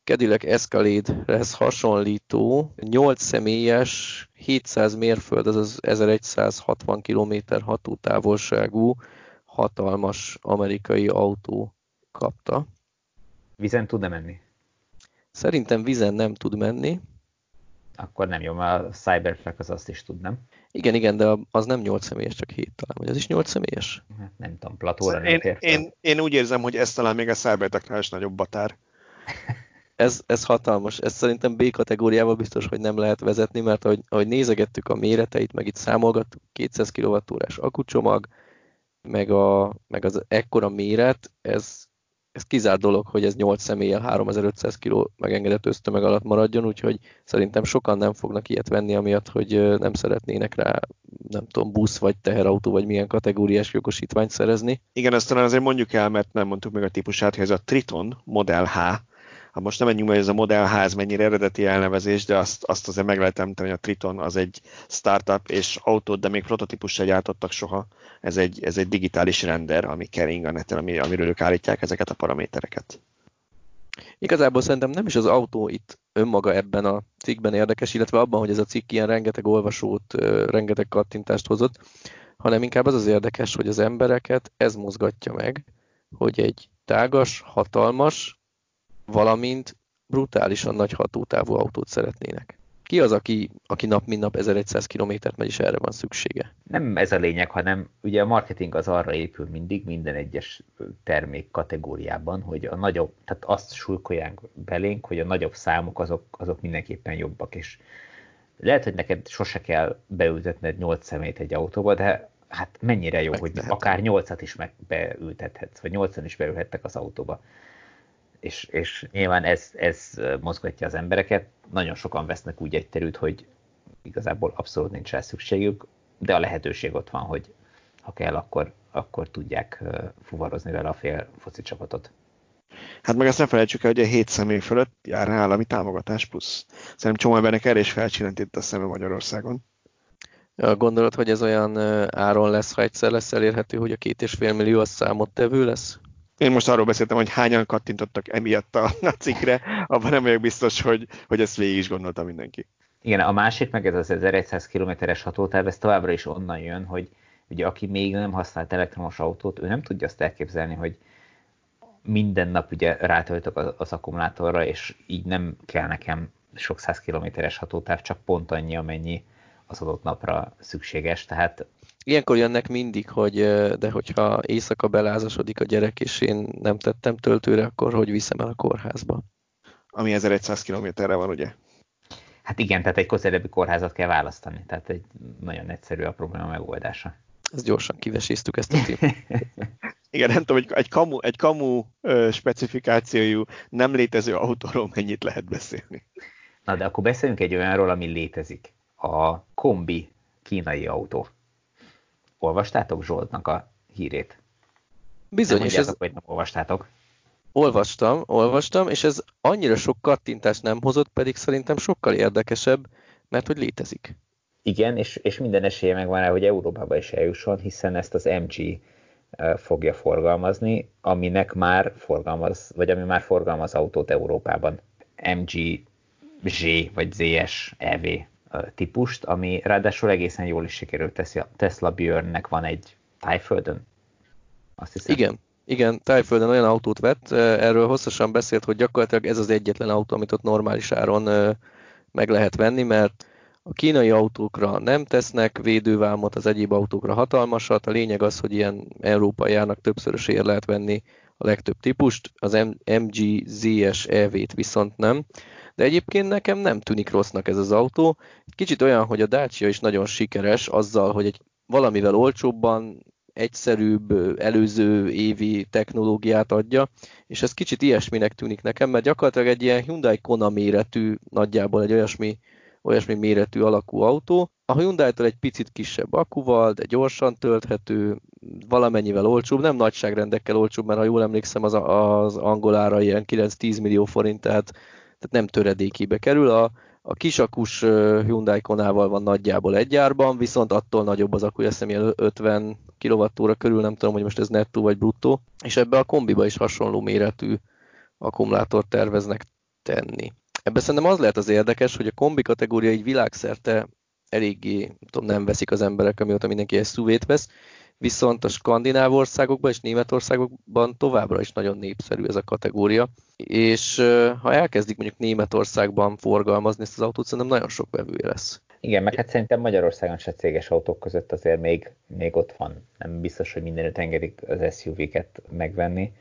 Cadillac Escalade-hez hasonlító 8 személyes, 700 mérföld, az 1160 km hatótávolságú hatalmas amerikai autó kapta. Vizen tud-e menni? Szerintem vizen nem tud menni. Akkor nem jó, mert a Cybertruck az azt is tud, nem? Igen, igen, de az nem 8 személyes, csak 7 talán. Vagy az is 8 személyes? Hát nem tudom, platóra nem én, én, én, úgy érzem, hogy ez talán még a Cybertrucknál is nagyobb batár. ez, ez hatalmas. Ez szerintem B kategóriával biztos, hogy nem lehet vezetni, mert ahogy, ahogy nézegettük a méreteit, meg itt számolgattuk, 200 kWh akucsomag, meg, a, meg az ekkora méret, ez, ez kizárt dolog, hogy ez 8 személlyel 3500 kg megengedett ösztömeg alatt maradjon, úgyhogy szerintem sokan nem fognak ilyet venni, amiatt, hogy nem szeretnének rá, nem tudom, busz vagy teherautó, vagy milyen kategóriás jogosítványt szerezni. Igen, ezt talán azért mondjuk el, mert nem mondtuk meg a típusát, hogy ez a Triton Model H, Hát most nem menjünk hogy ez a Model H mennyire eredeti elnevezés, de azt, azt azért meg lehet említeni, hogy a Triton az egy startup és autót, de még prototípus se gyártottak soha. Ez egy, ez egy digitális render, ami kering a neten, ami, amiről ők állítják ezeket a paramétereket. Igazából szerintem nem is az autó itt önmaga ebben a cikkben érdekes, illetve abban, hogy ez a cikk ilyen rengeteg olvasót, rengeteg kattintást hozott, hanem inkább az az érdekes, hogy az embereket ez mozgatja meg, hogy egy tágas, hatalmas, valamint brutálisan nagy hatótávú autót szeretnének. Ki az, aki, aki nap mint nap 1100 kilométert megy, és erre van szüksége? Nem ez a lényeg, hanem ugye a marketing az arra épül mindig, minden egyes termék kategóriában, hogy a nagyobb, tehát azt sulkolják belénk, hogy a nagyobb számok azok, azok mindenképpen jobbak, és lehet, hogy neked sose kell beültetned 8 szemét egy autóba, de hát mennyire jó, hogy akár 8-at is meg beültethetsz, vagy 8 is beülhettek az autóba és, és nyilván ez, ez mozgatja az embereket. Nagyon sokan vesznek úgy egy terült, hogy igazából abszolút nincs rá szükségük, de a lehetőség ott van, hogy ha kell, akkor, akkor tudják fuvarozni vele a fél foci csapatot. Hát meg azt nem felejtsük el, hogy a hét személy fölött jár állami támogatás plusz. Szerintem csomó embernek erre is felcsillant itt a szeme Magyarországon. Gondolod, hogy ez olyan áron lesz, ha egyszer lesz elérhető, hogy a két és fél millió az számottevő lesz? Én most arról beszéltem, hogy hányan kattintottak emiatt a, a cikkre, abban nem vagyok biztos, hogy, hogy ezt végig is gondolta mindenki. Igen, a másik meg ez az 1100 kilométeres hatótáv, ez továbbra is onnan jön, hogy ugye aki még nem használt elektromos autót, ő nem tudja azt elképzelni, hogy minden nap ugye rátöltök az, az akkumulátorra, és így nem kell nekem sok száz kilométeres hatótáv, csak pont annyi, amennyi az adott napra szükséges. Tehát Ilyenkor jönnek mindig, hogy de hogyha éjszaka belázasodik a gyerek, és én nem tettem töltőre, akkor hogy viszem el a kórházba? Ami 1100 kilométerre van, ugye? Hát igen, tehát egy közelebbi kórházat kell választani, tehát egy nagyon egyszerű a probléma megoldása. Ezt gyorsan kiveséztük ezt a tím. igen, nem tudom, hogy egy kamu, egy kamu specifikációjú, nem létező autóról mennyit lehet beszélni. Na, de akkor beszéljünk egy olyanról, ami létezik. A kombi kínai autó. Olvastátok Zsoltnak a hírét? Bizony, nem és ez... hogy nem olvastátok. Olvastam, olvastam, és ez annyira sok kattintást nem hozott, pedig szerintem sokkal érdekesebb, mert hogy létezik. Igen, és, és minden esélye megvan rá, hogy Európába is eljusson, hiszen ezt az MG fogja forgalmazni, aminek már forgalmaz, vagy ami már forgalmaz autót Európában. MG Z vagy ZS EV típust, ami ráadásul egészen jól is sikerült. Tesla Björnnek van egy tájföldön? Azt hiszem. Igen, igen, tájföldön olyan autót vett, erről hosszasan beszélt, hogy gyakorlatilag ez az egyetlen autó, amit ott normális áron meg lehet venni, mert a kínai autókra nem tesznek védővámot, az egyéb autókra hatalmasat. A lényeg az, hogy ilyen európai árnak többszörösért lehet venni a legtöbb típust, az MG ZS EV-t viszont nem de egyébként nekem nem tűnik rossznak ez az autó. Kicsit olyan, hogy a Dacia is nagyon sikeres azzal, hogy egy valamivel olcsóbban, egyszerűbb, előző évi technológiát adja, és ez kicsit ilyesminek tűnik nekem, mert gyakorlatilag egy ilyen Hyundai Kona méretű, nagyjából egy olyasmi, olyasmi méretű alakú autó. A Hyundai-tól egy picit kisebb akuval, de gyorsan tölthető, valamennyivel olcsóbb, nem nagyságrendekkel olcsóbb, mert ha jól emlékszem, az, az angolára ilyen 9-10 millió forint, tehát tehát nem töredékibe kerül. A, a kisakus Hyundai Konával van nagyjából egy árban, viszont attól nagyobb az akkuja, azt 50 kWh körül, nem tudom, hogy most ez nettó vagy bruttó, és ebbe a kombiba is hasonló méretű akkumulátort terveznek tenni. Ebben szerintem az lehet az érdekes, hogy a kombi kategória így világszerte eléggé tudom, nem veszik az emberek, amióta mindenki SUV-t vesz, viszont a skandináv országokban és Németországokban továbbra is nagyon népszerű ez a kategória, és ha elkezdik mondjuk Németországban forgalmazni ezt az autót, szerintem nagyon sok vevője lesz. Igen, meg hát szerintem Magyarországon se céges autók között azért még, még ott van. Nem biztos, hogy mindenütt engedik az SUV-ket megvenni.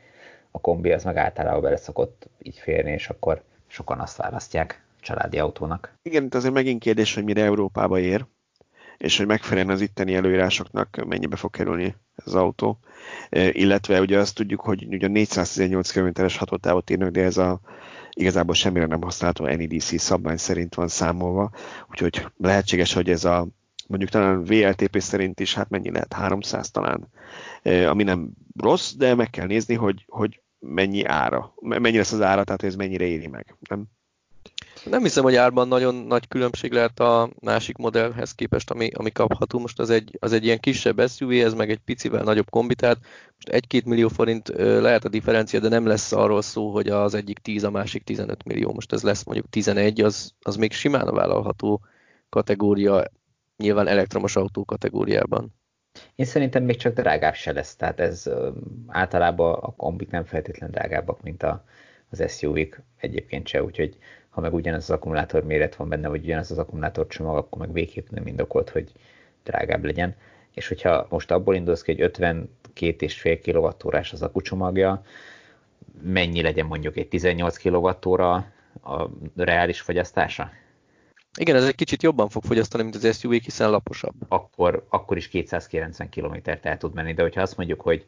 A kombi az meg általában bele szokott így férni, és akkor sokan azt választják családi autónak. Igen, itt azért megint kérdés, hogy mire Európába ér, és hogy megfeleljen az itteni előírásoknak, mennyibe fog kerülni az autó. E, illetve ugye azt tudjuk, hogy ugye 418 km-es hatótávot írnak, de ez a igazából semmire nem használható NEDC szabvány szerint van számolva, úgyhogy lehetséges, hogy ez a mondjuk talán VLTP szerint is, hát mennyi lehet, 300 talán, e, ami nem rossz, de meg kell nézni, hogy, hogy mennyi ára, mennyi lesz az ára, tehát ez mennyire éri meg. Nem? Nem hiszem, hogy árban nagyon nagy különbség lehet a másik modellhez képest, ami, ami kapható. Most az egy, az egy ilyen kisebb SUV, ez meg egy picivel nagyobb kombi, tehát most 1-2 millió forint lehet a differencia, de nem lesz arról szó, hogy az egyik 10, a másik 15 millió. Most ez lesz mondjuk 11, az, az még simán a vállalható kategória, nyilván elektromos autó kategóriában. Én szerintem még csak drágább se lesz, tehát ez általában a kombik nem feltétlenül drágábbak, mint a, az SUV-k egyébként se, úgyhogy ha meg ugyanaz az akkumulátor méret van benne, vagy ugyanaz az akkumulátor csomag, akkor meg végképp nem indokolt, hogy drágább legyen. És hogyha most abból indulsz ki, hogy 52,5 kWh az akkucsomagja, mennyi legyen mondjuk egy 18 kWh a reális fogyasztása? Igen, ez egy kicsit jobban fog fogyasztani, mint az SUV, hiszen laposabb. Akkor, akkor is 290 km-t el tud menni, de hogyha azt mondjuk, hogy,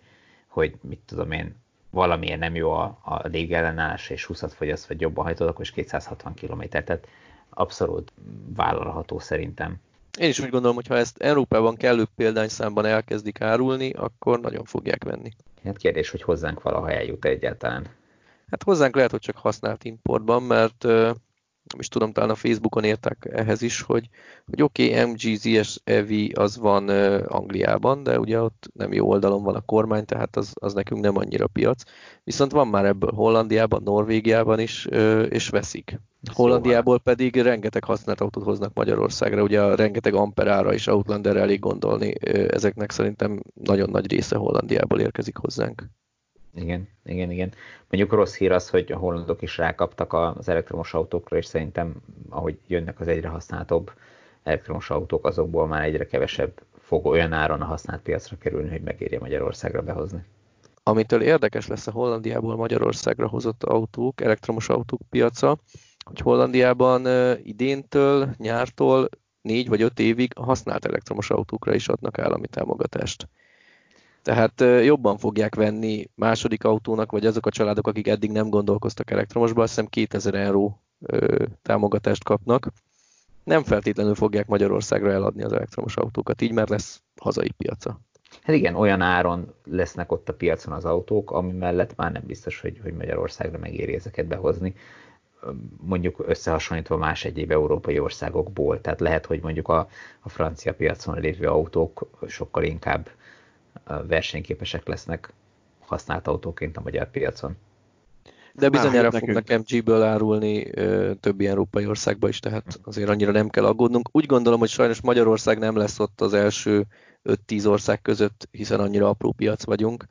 hogy mit tudom én, valamiért nem jó a, a légellenállás, és 20-at fogyaszt, vagy jobban hajtod, akkor is 260 km. Tehát abszolút vállalható szerintem. Én is úgy gondolom, hogy ha ezt Európában kellő példányszámban elkezdik árulni, akkor nagyon fogják venni. Hát kérdés, hogy hozzánk valaha eljut egyáltalán. Hát hozzánk lehet, hogy csak használt importban, mert nem is tudom, talán a Facebookon értek ehhez is, hogy, hogy oké, okay, MGZS EV az van Angliában, de ugye ott nem jó oldalon van a kormány, tehát az, az nekünk nem annyira piac. Viszont van már ebből Hollandiában, Norvégiában is, és veszik. Hollandiából pedig rengeteg használt autót hoznak Magyarországra, ugye a rengeteg amperára és Outlanderre elég gondolni, ezeknek szerintem nagyon nagy része Hollandiából érkezik hozzánk. Igen, igen, igen. Mondjuk rossz hír az, hogy a hollandok is rákaptak az elektromos autókra, és szerintem, ahogy jönnek az egyre használtabb elektromos autók, azokból már egyre kevesebb fog olyan áron a használt piacra kerülni, hogy megérje Magyarországra behozni. Amitől érdekes lesz a Hollandiából Magyarországra hozott autók, elektromos autók piaca, hogy Hollandiában idéntől, nyártól négy vagy öt évig a használt elektromos autókra is adnak állami támogatást. Tehát jobban fogják venni második autónak, vagy azok a családok, akik eddig nem gondolkoztak elektromosba, azt hiszem 2000 euró támogatást kapnak. Nem feltétlenül fogják Magyarországra eladni az elektromos autókat, így már lesz hazai piaca. Hát igen, olyan áron lesznek ott a piacon az autók, ami mellett már nem biztos, hogy, hogy Magyarországra megéri ezeket behozni mondjuk összehasonlítva más egyéb európai országokból. Tehát lehet, hogy mondjuk a, a francia piacon lévő autók sokkal inkább versenyképesek lesznek használt autóként a magyar piacon. De bizonyára fognak MG-ből árulni ö, többi európai országba is, tehát azért annyira nem kell aggódnunk. Úgy gondolom, hogy sajnos Magyarország nem lesz ott az első 5-10 ország között, hiszen annyira apró piac vagyunk.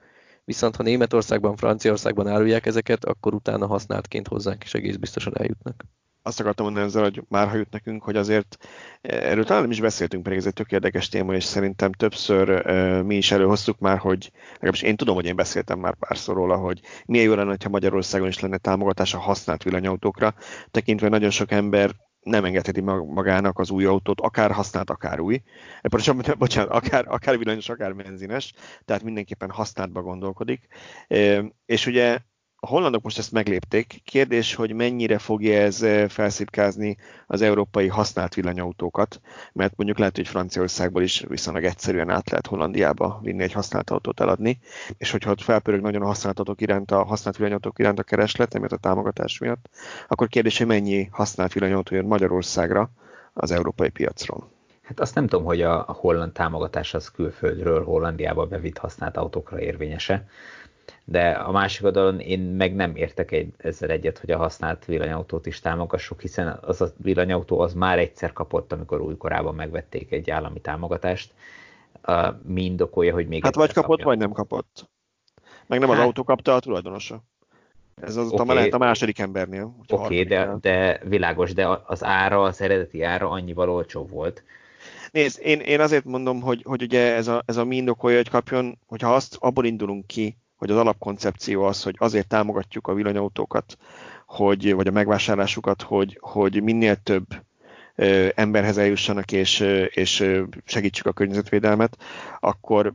Viszont ha Németországban, Franciaországban árulják ezeket, akkor utána használtként hozzánk is egész biztosan eljutnak azt akartam mondani ezzel, hogy már ha jut nekünk, hogy azért eh, erről talán nem is beszéltünk, pedig ez egy tök érdekes téma, és szerintem többször uh, mi is előhoztuk már, hogy legalábbis én tudom, hogy én beszéltem már párszor róla, hogy milyen jó lenne, ha Magyarországon is lenne támogatás a használt villanyautókra, tekintve nagyon sok ember nem engedheti magának az új autót, akár használt, akár új. Bocsánat, bocsánat akár, akár villanyos, akár benzines, tehát mindenképpen használtba gondolkodik. És ugye a hollandok most ezt meglépték. Kérdés, hogy mennyire fogja ez eh, felszítkázni az európai használt villanyautókat, mert mondjuk lehet, hogy Franciaországból is viszonylag egyszerűen át lehet Hollandiába vinni egy használt autót eladni, és hogyha ott felpörög nagyon a használt autók iránt, a használt villanyautók iránt a kereslet, emiatt a támogatás miatt, akkor kérdés, hogy mennyi használt villanyautó jön Magyarországra az európai piacról. Hát azt nem tudom, hogy a holland támogatás az külföldről Hollandiába bevitt használt autókra érvényese de a másik oldalon én meg nem értek egy, ezzel egyet, hogy a használt villanyautót is támogassuk, hiszen az a villanyautó az már egyszer kapott, amikor újkorában megvették egy állami támogatást. mi indokolja, hogy még Hát vagy kapott, kapja. vagy nem kapott. Meg nem hát, az autó kapta a tulajdonosa. Ez az okay. lehet a második embernél. Oké, okay, de, de világos, de az ára, az eredeti ára annyival olcsó volt. Nézd, én, én azért mondom, hogy, hogy ugye ez a, ez a mi indokolja, hogy kapjon, hogyha azt abból indulunk ki, hogy az alapkoncepció az, hogy azért támogatjuk a villanyautókat, hogy, vagy a megvásárlásukat, hogy, hogy minél több ö, emberhez eljussanak, és, és segítsük a környezetvédelmet, akkor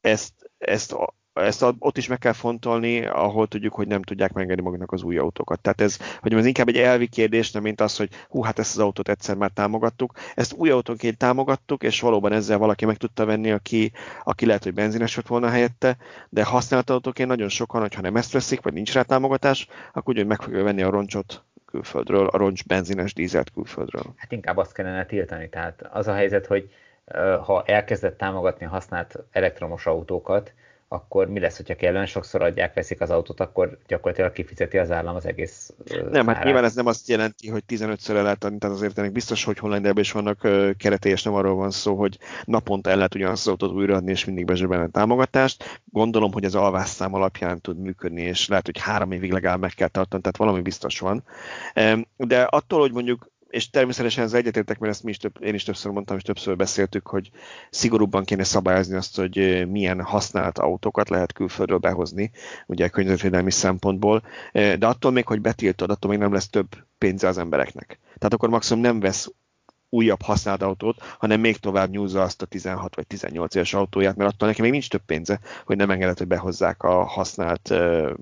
ezt, ezt ezt ott is meg kell fontolni, ahol tudjuk, hogy nem tudják megengedni maguknak az új autókat. Tehát ez, hogy ez inkább egy elvi kérdés, nem mint az, hogy hú, hát ezt az autót egyszer már támogattuk. Ezt új autónként támogattuk, és valóban ezzel valaki meg tudta venni, aki, aki lehet, hogy benzines volt volna helyette, de használt autóként nagyon sokan, hogyha nem ezt veszik, vagy nincs rá támogatás, akkor úgy, meg fogja venni a roncsot külföldről, a roncs benzines dízelt külföldről. Hát inkább azt kellene tiltani. Tehát az a helyzet, hogy ha elkezdett támogatni használt elektromos autókat, akkor mi lesz, hogyha kellően sokszor adják, veszik az autót, akkor gyakorlatilag kifizeti az állam az egész Nem, hát nyilván ez nem azt jelenti, hogy 15-ször el lehet adni, tehát azért ennek biztos, hogy Hollandiában is vannak keretei, és nem arról van szó, hogy naponta el lehet ugyanazt az autót újraadni, és mindig bezsebelni a támogatást. Gondolom, hogy az alvásszám alapján tud működni, és lehet, hogy három évig legalább meg kell tartani, tehát valami biztos van. De attól, hogy mondjuk és természetesen ez egyetértek, mert ezt mi is több, én is többször mondtam, és többször beszéltük, hogy szigorúbban kéne szabályozni azt, hogy milyen használt autókat lehet külföldről behozni, ugye környezetvédelmi szempontból, de attól még, hogy betiltod, attól még nem lesz több pénze az embereknek. Tehát akkor maximum nem vesz újabb használt autót, hanem még tovább nyúzza azt a 16 vagy 18 éves autóját, mert attól neki még nincs több pénze, hogy nem engedett, hogy behozzák a használt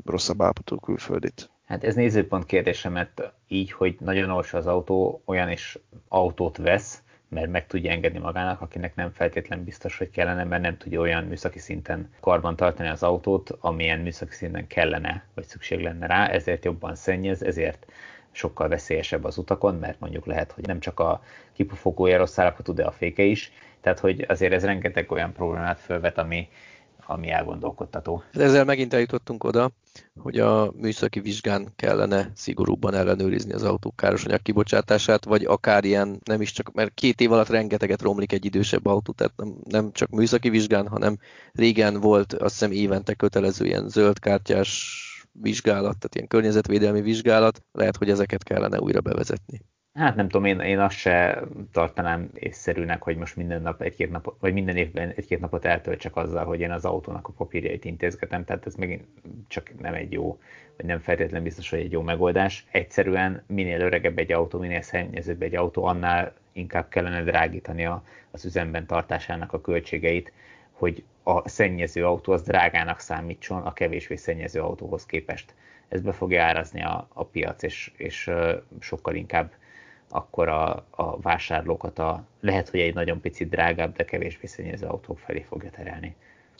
rosszabb állapotú külföldit. Hát ez nézőpont kérdése, mert így, hogy nagyon olcsó az autó, olyan is autót vesz, mert meg tudja engedni magának, akinek nem feltétlen biztos, hogy kellene, mert nem tudja olyan műszaki szinten karban tartani az autót, amilyen műszaki szinten kellene, vagy szükség lenne rá, ezért jobban szennyez, ezért sokkal veszélyesebb az utakon, mert mondjuk lehet, hogy nem csak a kipufogója rossz állapotú, de a féke is. Tehát, hogy azért ez rengeteg olyan problémát felvet, ami, ami elgondolkodtató. Hát ezzel megint eljutottunk oda, hogy a műszaki vizsgán kellene szigorúbban ellenőrizni az autók károsanyag kibocsátását, vagy akár ilyen, nem is csak, mert két év alatt rengeteget romlik egy idősebb autó, tehát nem, nem csak műszaki vizsgán, hanem régen volt azt hiszem évente kötelező ilyen zöldkártyás vizsgálat, tehát ilyen környezetvédelmi vizsgálat, lehet, hogy ezeket kellene újra bevezetni. Hát nem tudom, én, én azt se tartanám észszerűnek, hogy most minden nap egy-két napot, vagy minden évben egy-két napot eltöltsek azzal, hogy én az autónak a papírjait intézgetem, tehát ez megint csak nem egy jó, vagy nem feltétlenül biztos, hogy egy jó megoldás. Egyszerűen minél öregebb egy autó, minél szennyezőbb egy autó, annál inkább kellene drágítani a, az üzemben tartásának a költségeit, hogy a szennyező autó az drágának számítson a kevésbé szennyező autóhoz képest. Ez be fogja árazni a, a piac, és, és sokkal inkább akkor a, a vásárlókat a lehet, hogy egy nagyon picit drágább, de kevésbé szennyező autók felé fogja terelni.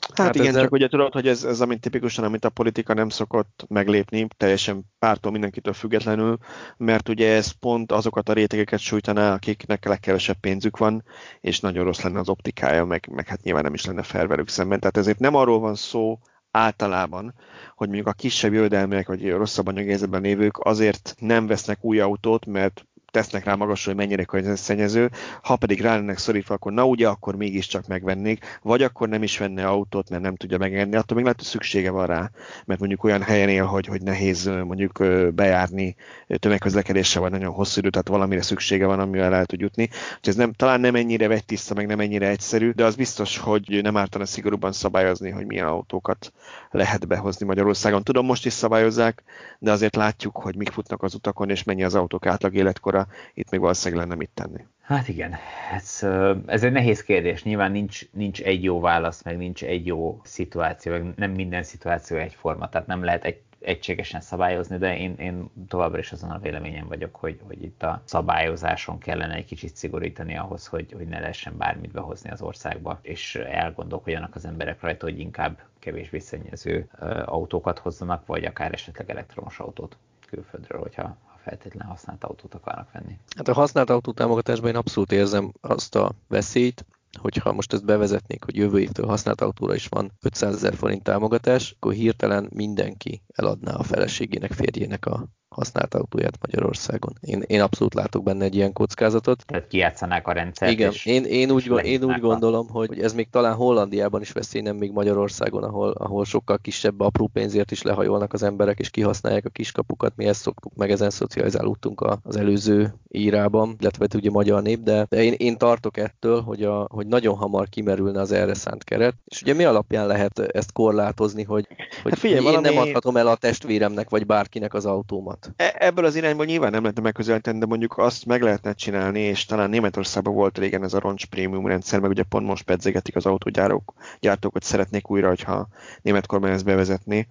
Hát, hát igen, ezzel... csak ugye tudod, hogy ez, ez amit tipikusan, amit a politika nem szokott meglépni, teljesen pártól mindenkitől függetlenül, mert ugye ez pont azokat a rétegeket sújtaná, akiknek legkevesebb pénzük van, és nagyon rossz lenne az optikája, meg, meg hát nyilván nem is lenne fair velük szemben. Tehát ezért nem arról van szó általában, hogy mondjuk a kisebb jövedelmek, vagy rosszabb anyagérzetben lévők azért nem vesznek új autót, mert tesznek rá magasra, hogy mennyire környezetszennyező, ha pedig rá lennek szorítva, akkor na ugye, akkor mégiscsak megvennék, vagy akkor nem is venne autót, mert nem tudja megengedni, attól még lehet, hogy szüksége van rá, mert mondjuk olyan helyen él, hogy, hogy nehéz mondjuk bejárni tömegközlekedéssel, vagy nagyon hosszú idő, tehát valamire szüksége van, amivel el tud jutni. Úgyhogy ez nem, talán nem ennyire vegytiszta, meg nem ennyire egyszerű, de az biztos, hogy nem ártana szigorúban szabályozni, hogy milyen autókat lehet behozni Magyarországon. Tudom, most is szabályozzák, de azért látjuk, hogy mik futnak az utakon, és mennyi az autók átlag életkora, itt még valószínűleg lenne mit tenni. Hát igen, ez, ez egy nehéz kérdés. Nyilván nincs, nincs egy jó válasz, meg nincs egy jó szituáció, meg nem minden szituáció egyforma, tehát nem lehet egy, egységesen szabályozni, de én, én továbbra is azon a véleményem vagyok, hogy, hogy itt a szabályozáson kellene egy kicsit szigorítani ahhoz, hogy, hogy ne lehessen bármit behozni az országba, és elgondolkodjanak az emberek rajta, hogy inkább kevésbé szennyező autókat hozzanak, vagy akár esetleg elektromos autót külföldről, hogyha feltétlenül használt autót akarnak venni. Hát a használt autó támogatásban én abszolút érzem azt a veszélyt, hogyha most ezt bevezetnék, hogy jövő évtől használt autóra is van 500 ezer forint támogatás, akkor hirtelen mindenki eladná a feleségének, férjének a használt autóját Magyarországon. Én, én abszolút látok benne egy ilyen kockázatot. Tehát kijátszanák a rendszert. Igen, én, én, úgy, én úgy gondolom, hogy ez még talán Hollandiában is veszély, nem még Magyarországon, ahol, ahol sokkal kisebb apró pénzért is lehajolnak az emberek, és kihasználják a kiskapukat. Mi ezt szoktuk, meg ezen szocializálódtunk az előző írában, illetve ugye magyar nép, de, de én, én tartok ettől, hogy, a, hogy nagyon hamar kimerülne az erre szánt keret. És ugye mi alapján lehet ezt korlátozni, hogy, hogy hát figyelj, én valami... nem adhatom el a testvéremnek vagy bárkinek az autómat? E- ebből az irányból nyilván nem lehetne megközelíteni, de mondjuk azt meg lehetne csinálni, és talán Németországban volt régen ez a roncs prémium rendszer, meg ugye pont most pedzegetik az autógyártók, gyártók, hogy szeretnék újra, hogyha német kormány ezt bevezetni,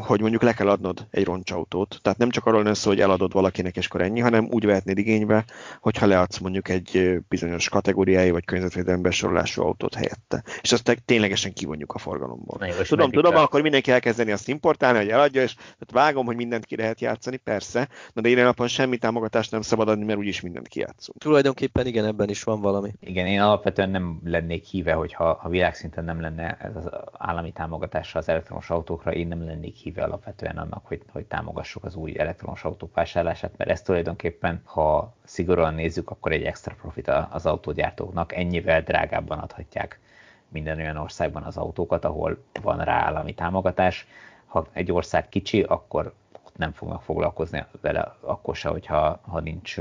hogy mondjuk le kell adnod egy roncsautót. Tehát nem csak arról lesz hogy eladod valakinek, és akkor ennyi, hanem úgy vehetnéd igénybe, hogyha leadsz mondjuk egy bizonyos kategóriái vagy környezetvédelmi besorolású autót helyette. És azt ténylegesen kivonjuk a forgalomból. Na, tudom, tudom, akkor mindenki elkezdeni azt importálni, hogy eladja, és tehát vágom, hogy mindent ki lehet játszani, persze, na de ilyen alapon semmi támogatást nem szabad adni, mert úgyis mindent kijátszunk. Tulajdonképpen igen, ebben is van valami. Igen, én alapvetően nem lennék híve, hogyha ha világszinten nem lenne ez az állami támogatása az elektromos autókra, én nem lennék híve alapvetően annak, hogy, hogy támogassuk az új elektromos autók vásárlását, mert ezt tulajdonképpen, ha szigorúan nézzük, akkor egy extra profit az autógyártóknak, ennyivel drágábban adhatják minden olyan országban az autókat, ahol van rá állami támogatás. Ha egy ország kicsi, akkor nem fognak foglalkozni vele akkor se, hogyha ha nincs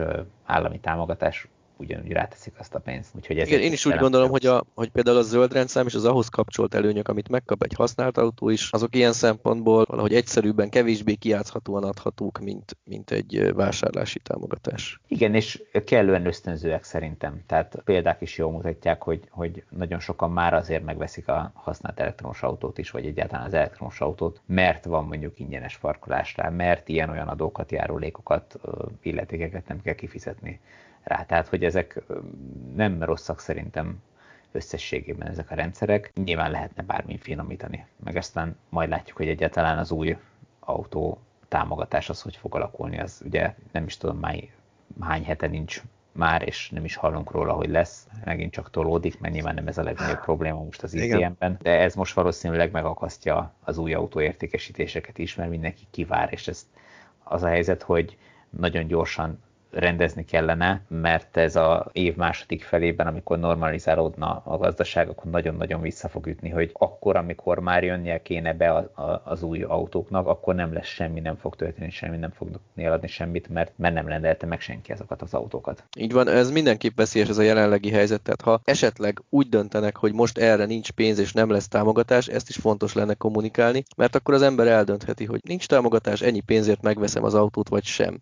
állami támogatás, ugyanúgy ráteszik azt a pénzt. Úgyhogy ez Igen, én is úgy gondolom, hogy, a, hogy például a zöld rendszám és az ahhoz kapcsolt előnyök, amit megkap egy használt autó is, azok ilyen szempontból valahogy egyszerűbben, kevésbé kiátszhatóan adhatók, mint, mint egy vásárlási támogatás. Igen, és kellően ösztönzőek szerintem. Tehát példák is jól mutatják, hogy, hogy nagyon sokan már azért megveszik a használt elektromos autót is, vagy egyáltalán az elektromos autót, mert van mondjuk ingyenes parkolás rá, mert ilyen-olyan adókat, járulékokat, illetékeket nem kell kifizetni rá. Tehát, hogy ezek nem rosszak szerintem összességében ezek a rendszerek. Nyilván lehetne bármi finomítani. Meg aztán majd látjuk, hogy egyáltalán az új autó támogatás az, hogy fog alakulni, az ugye nem is tudom, máj, hány hete nincs már, és nem is hallunk róla, hogy lesz. Megint csak tolódik, mert nyilván nem ez a legnagyobb probléma most az ITM-ben. De ez most valószínűleg megakasztja az új autó értékesítéseket is, mert mindenki kivár, és ez az a helyzet, hogy nagyon gyorsan rendezni kellene, mert ez a év második felében, amikor normalizálódna a gazdaság, akkor nagyon-nagyon vissza fog ütni, hogy akkor, amikor már jönnie kéne be a, a, az új autóknak, akkor nem lesz semmi, nem fog történni semmi, nem fognak eladni semmit, mert, mert nem rendelte meg senki azokat az autókat. Így van, ez mindenképp veszélyes ez a jelenlegi helyzet, tehát ha esetleg úgy döntenek, hogy most erre nincs pénz és nem lesz támogatás, ezt is fontos lenne kommunikálni, mert akkor az ember eldöntheti, hogy nincs támogatás, ennyi pénzért megveszem az autót, vagy sem.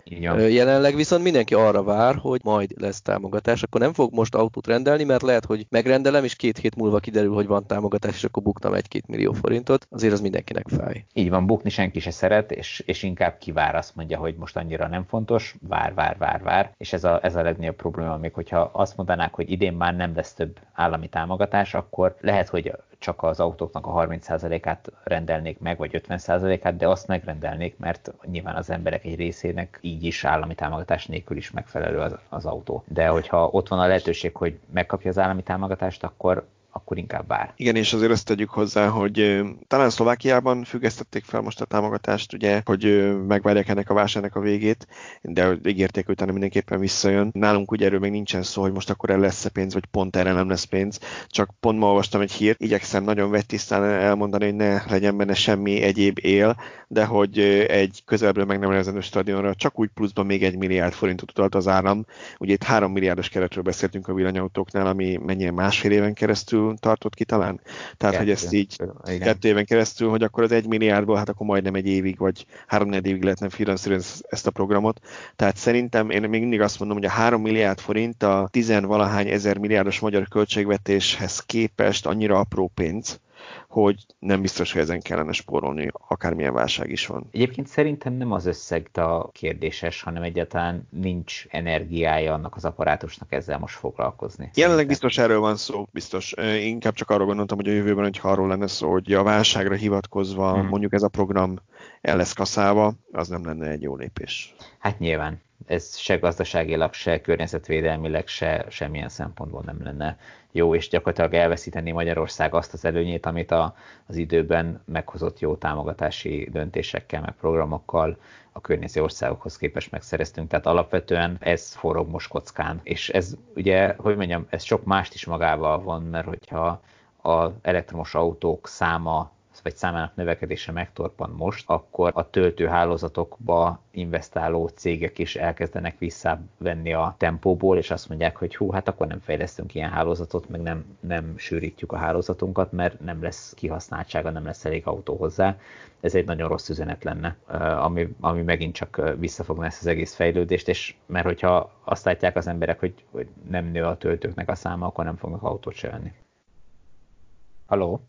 Jelenleg viszont mindenki mindenki arra vár, hogy majd lesz támogatás, akkor nem fog most autót rendelni, mert lehet, hogy megrendelem, és két hét múlva kiderül, hogy van támogatás, és akkor buktam egy-két millió forintot, azért az mindenkinek fáj. Így van, bukni senki se szeret, és, és inkább kivár azt mondja, hogy most annyira nem fontos, vár, vár, vár, vár, és ez a, ez a legnagyobb probléma, még hogyha azt mondanák, hogy idén már nem lesz több állami támogatás, akkor lehet, hogy csak az autóknak a 30%-át rendelnék meg, vagy 50%-át, de azt megrendelnék, mert nyilván az emberek egy részének így is állami támogatás nélkül is megfelelő az, az autó. De hogyha ott van a lehetőség, hogy megkapja az állami támogatást, akkor akkor inkább vár. Igen, és azért ezt tegyük hozzá, hogy talán Szlovákiában függesztették fel most a támogatást, ugye, hogy megvárják ennek a vásárnak a végét, de ígérték, hogy utána mindenképpen visszajön. Nálunk ugye erről még nincsen szó, hogy most akkor el lesz-e pénz, vagy pont erre nem lesz pénz. Csak pont ma olvastam egy hírt, igyekszem nagyon vettisztán elmondani, hogy ne legyen benne semmi egyéb él, de hogy egy közelből meg nem nevezenő stadionra csak úgy pluszban még egy milliárd forintot utalt az állam. Ugye itt három milliárdos keretről beszéltünk a villanyautóknál, ami mennyire másfél éven keresztül tartott ki talán? Tehát, kettő. hogy ezt így Igen. kettő éven keresztül, hogy akkor az egy milliárdból, hát akkor majdnem egy évig, vagy három évig lehetne finanszírozni ezt a programot. Tehát szerintem én még mindig azt mondom, hogy a három milliárd forint a tizenvalahány ezer milliárdos magyar költségvetéshez képest annyira apró pénz, hogy nem biztos, hogy ezen kellene spórolni, akármilyen válság is van. Egyébként szerintem nem az összeg a kérdéses, hanem egyáltalán nincs energiája annak az apparátusnak ezzel most foglalkozni. Jelenleg biztos erről van szó, biztos. Inkább csak arról gondoltam, hogy a jövőben, hogyha arról lenne szó, hogy a válságra hivatkozva hmm. mondjuk ez a program el lesz kaszálva, az nem lenne egy jó lépés. Hát nyilván ez se gazdaságilag, se környezetvédelmileg, se semmilyen szempontból nem lenne jó, és gyakorlatilag elveszíteni Magyarország azt az előnyét, amit a, az időben meghozott jó támogatási döntésekkel, meg programokkal a környező országokhoz képest megszereztünk. Tehát alapvetően ez forog most kockán. És ez ugye, hogy mondjam, ez sok mást is magával van, mert hogyha az elektromos autók száma vagy számának növekedése megtorpan most, akkor a töltőhálózatokba investáló cégek is elkezdenek visszavenni a tempóból, és azt mondják, hogy hú, hát akkor nem fejlesztünk ilyen hálózatot, meg nem, nem sűrítjük a hálózatunkat, mert nem lesz kihasználtsága, nem lesz elég autó hozzá. Ez egy nagyon rossz üzenet lenne, ami, ami megint csak visszafogna ezt az egész fejlődést, és mert hogyha azt látják az emberek, hogy, hogy nem nő a töltőknek a száma, akkor nem fognak autót se venni. Haló?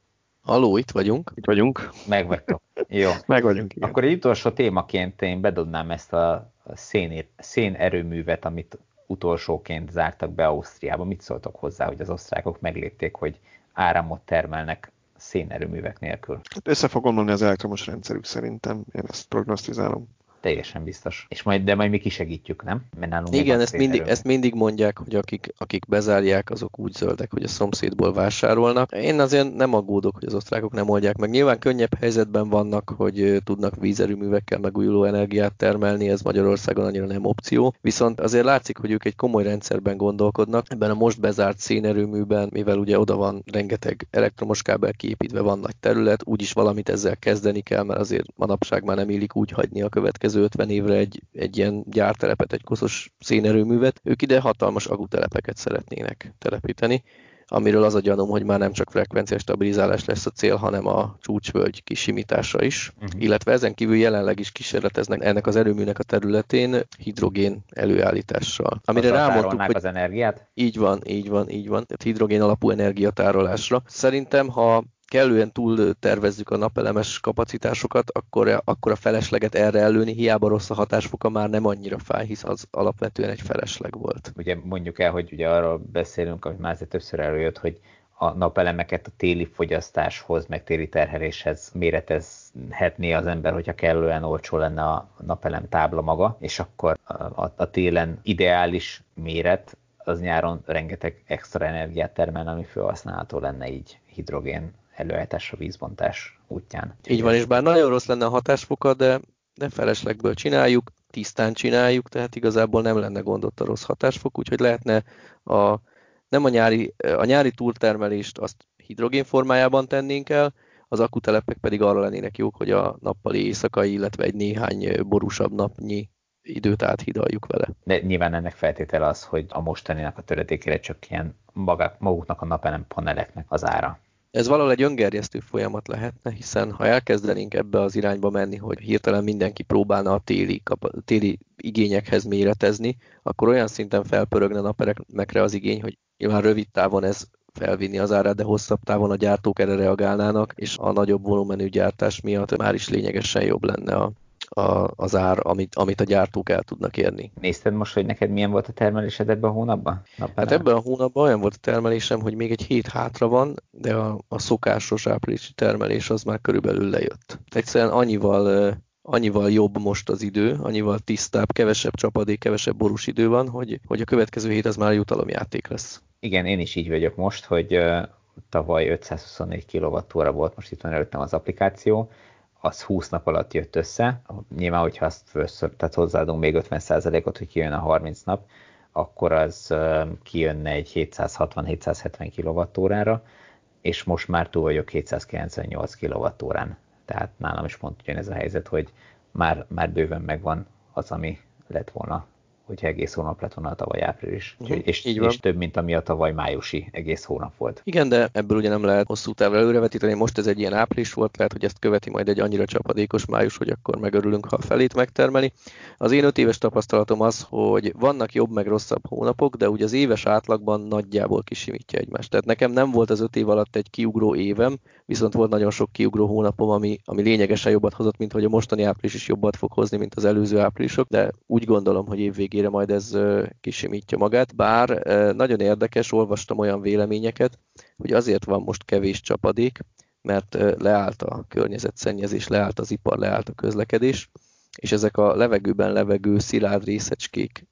Haló, itt vagyunk. Itt vagyunk. Megvagytok. Jó. Meg vagyunk, igen. Akkor egy utolsó témaként én bedobnám ezt a szén, szén erőművet, amit utolsóként zártak be Ausztriába. Mit szóltok hozzá, hogy az osztrákok meglépték, hogy áramot termelnek szénerőművek nélkül? Hát össze fog omlani az elektromos rendszerük szerintem, én ezt prognosztizálom teljesen biztos. És majd, de majd mi kisegítjük, nem? Mert nálunk Igen, ezt mindig, ezt mindig mondják, hogy akik, akik bezárják, azok úgy zöldek, hogy a szomszédból vásárolnak. Én azért nem aggódok, hogy az osztrákok nem oldják meg. Nyilván könnyebb helyzetben vannak, hogy tudnak vízerőművekkel megújuló energiát termelni, ez Magyarországon annyira nem opció. Viszont azért látszik, hogy ők egy komoly rendszerben gondolkodnak. Ebben a most bezárt szénerőműben, mivel ugye oda van rengeteg elektromos kábel kiépítve, van nagy terület, úgyis valamit ezzel kezdeni kell, mert azért manapság már nem illik úgy hagyni a következő következő 50 évre egy, egy ilyen gyártelepet, egy koszos szénerőművet, ők ide hatalmas agutelepeket szeretnének telepíteni, amiről az a gyanúm, hogy már nem csak frekvencia stabilizálás lesz a cél, hanem a csúcsvölgy kisimítása is, uh-huh. illetve ezen kívül jelenleg is kísérleteznek ennek az erőműnek a területén hidrogén előállítással. Amire rámondtuk, hogy az energiát? Így van, így van, így van. Tehát hidrogén alapú energiatárolásra. Szerintem, ha kellően túl tervezzük a napelemes kapacitásokat, akkor, akkor a felesleget erre előni, hiába rossz a hatásfoka már nem annyira fáj, hisz az alapvetően egy felesleg volt. Ugye mondjuk el, hogy ugye arról beszélünk, amit már többször előjött, hogy a napelemeket a téli fogyasztáshoz, meg téli terheléshez méretezhetné az ember, hogyha kellően olcsó lenne a napelem tábla maga, és akkor a, a télen ideális méret az nyáron rengeteg extra energiát termel, ami felhasználható lenne így hidrogén előállításra vízbontás útján. Így van, és bár nagyon rossz lenne a hatásfoka, de, de feleslegből csináljuk, tisztán csináljuk, tehát igazából nem lenne gondot a rossz hatásfok, úgyhogy lehetne a, nem a nyári, a nyári túltermelést azt hidrogén formájában tennénk el, az akutelepek pedig arra lennének jók, hogy a nappali éjszakai, illetve egy néhány borúsabb napnyi időt áthidaljuk vele. De nyilván ennek feltétele az, hogy a mostaninak a töredékére csak ilyen maguknak a napelem paneleknek az ára. Ez valahol egy öngerjesztő folyamat lehetne, hiszen ha elkezdenénk ebbe az irányba menni, hogy hirtelen mindenki próbálna a téli, téli igényekhez méretezni, akkor olyan szinten felpörögne naperekmekre az igény, hogy nyilván rövid távon ez felvinni az árát, de hosszabb távon a gyártók erre reagálnának, és a nagyobb volumenű gyártás miatt már is lényegesen jobb lenne a, a, az ár, amit, amit a gyártók el tudnak érni. Nézted most, hogy neked milyen volt a termelésed ebben a hónapban? Napelem? Hát ebben a hónapban olyan volt a termelésem, hogy még egy hét hátra van, de a, a szokásos áprilisi termelés az már körülbelül lejött. Egyszerűen annyival annyival jobb most az idő, annyival tisztább, kevesebb csapadék, kevesebb borús idő van, hogy, hogy a következő hét az már jutalomjáték lesz. Igen, én is így vagyok most, hogy uh, tavaly 524 kWh volt, most itt van előttem az applikáció, az 20 nap alatt jött össze. Nyilván, hogyha azt főször, tehát hozzáadunk még 50%-ot, hogy kijön a 30 nap, akkor az kijönne egy 760-770 kWh-ra, és most már túl vagyok 798 kWh-n. Tehát nálam is pont ugyanez a helyzet, hogy már, már bőven megvan az, ami lett volna hogyha egész hónap lett volna a tavaly április. Uh-huh. És, Így van. és több, mint ami a tavaly májusi egész hónap volt. Igen, de ebből ugye nem lehet hosszú távra előrevetíteni. Most ez egy ilyen április volt, lehet, hogy ezt követi majd egy annyira csapadékos május, hogy akkor megörülünk, ha a felét megtermeli. Az én öt éves tapasztalatom az, hogy vannak jobb meg rosszabb hónapok, de ugye az éves átlagban nagyjából kisimítja egymást. Tehát nekem nem volt az öt év alatt egy kiugró évem, viszont volt nagyon sok kiugró hónapom, ami, ami lényegesen jobbat hozott, mint hogy a mostani április is jobbat fog hozni, mint az előző áprilisok, de úgy gondolom, hogy évvégére majd ez kisimítja magát. Bár nagyon érdekes, olvastam olyan véleményeket, hogy azért van most kevés csapadék, mert leállt a környezetszennyezés, leállt az ipar, leállt a közlekedés, és ezek a levegőben levegő szilárd részecskék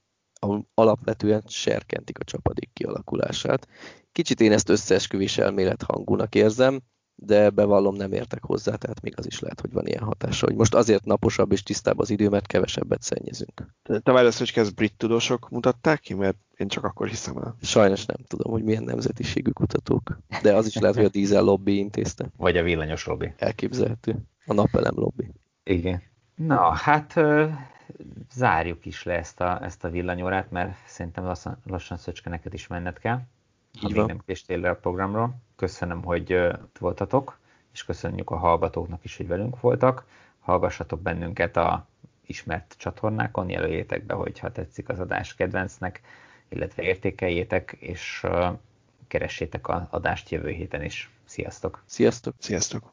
alapvetően serkentik a csapadék kialakulását. Kicsit én ezt összeesküvés elmélet hangúnak érzem, de bevallom nem értek hozzá, tehát még az is lehet, hogy van ilyen hatása, hogy most azért naposabb és tisztább az idő, mert kevesebbet szennyezünk. Te, te hogy ezt brit tudósok mutatták ki, mert én csak akkor hiszem el. Sajnos nem tudom, hogy milyen nemzetiségű kutatók, de az is lehet, hogy a dízel lobby intézte. Vagy a villanyos lobby. Elképzelhető. A napelem lobby. Igen. Na, hát zárjuk is le ezt a, ezt a villanyórát, mert szerintem lassan, lassan Szöcske neked is menned kell. Ha Így még nem késtél a programról. Köszönöm, hogy voltatok, és köszönjük a hallgatóknak is, hogy velünk voltak. Hallgassatok bennünket a ismert csatornákon, jelöljétek be, hogyha tetszik az adás kedvencnek, illetve értékeljétek, és keressétek az adást jövő héten is. Sziasztok! Sziasztok! Sziasztok!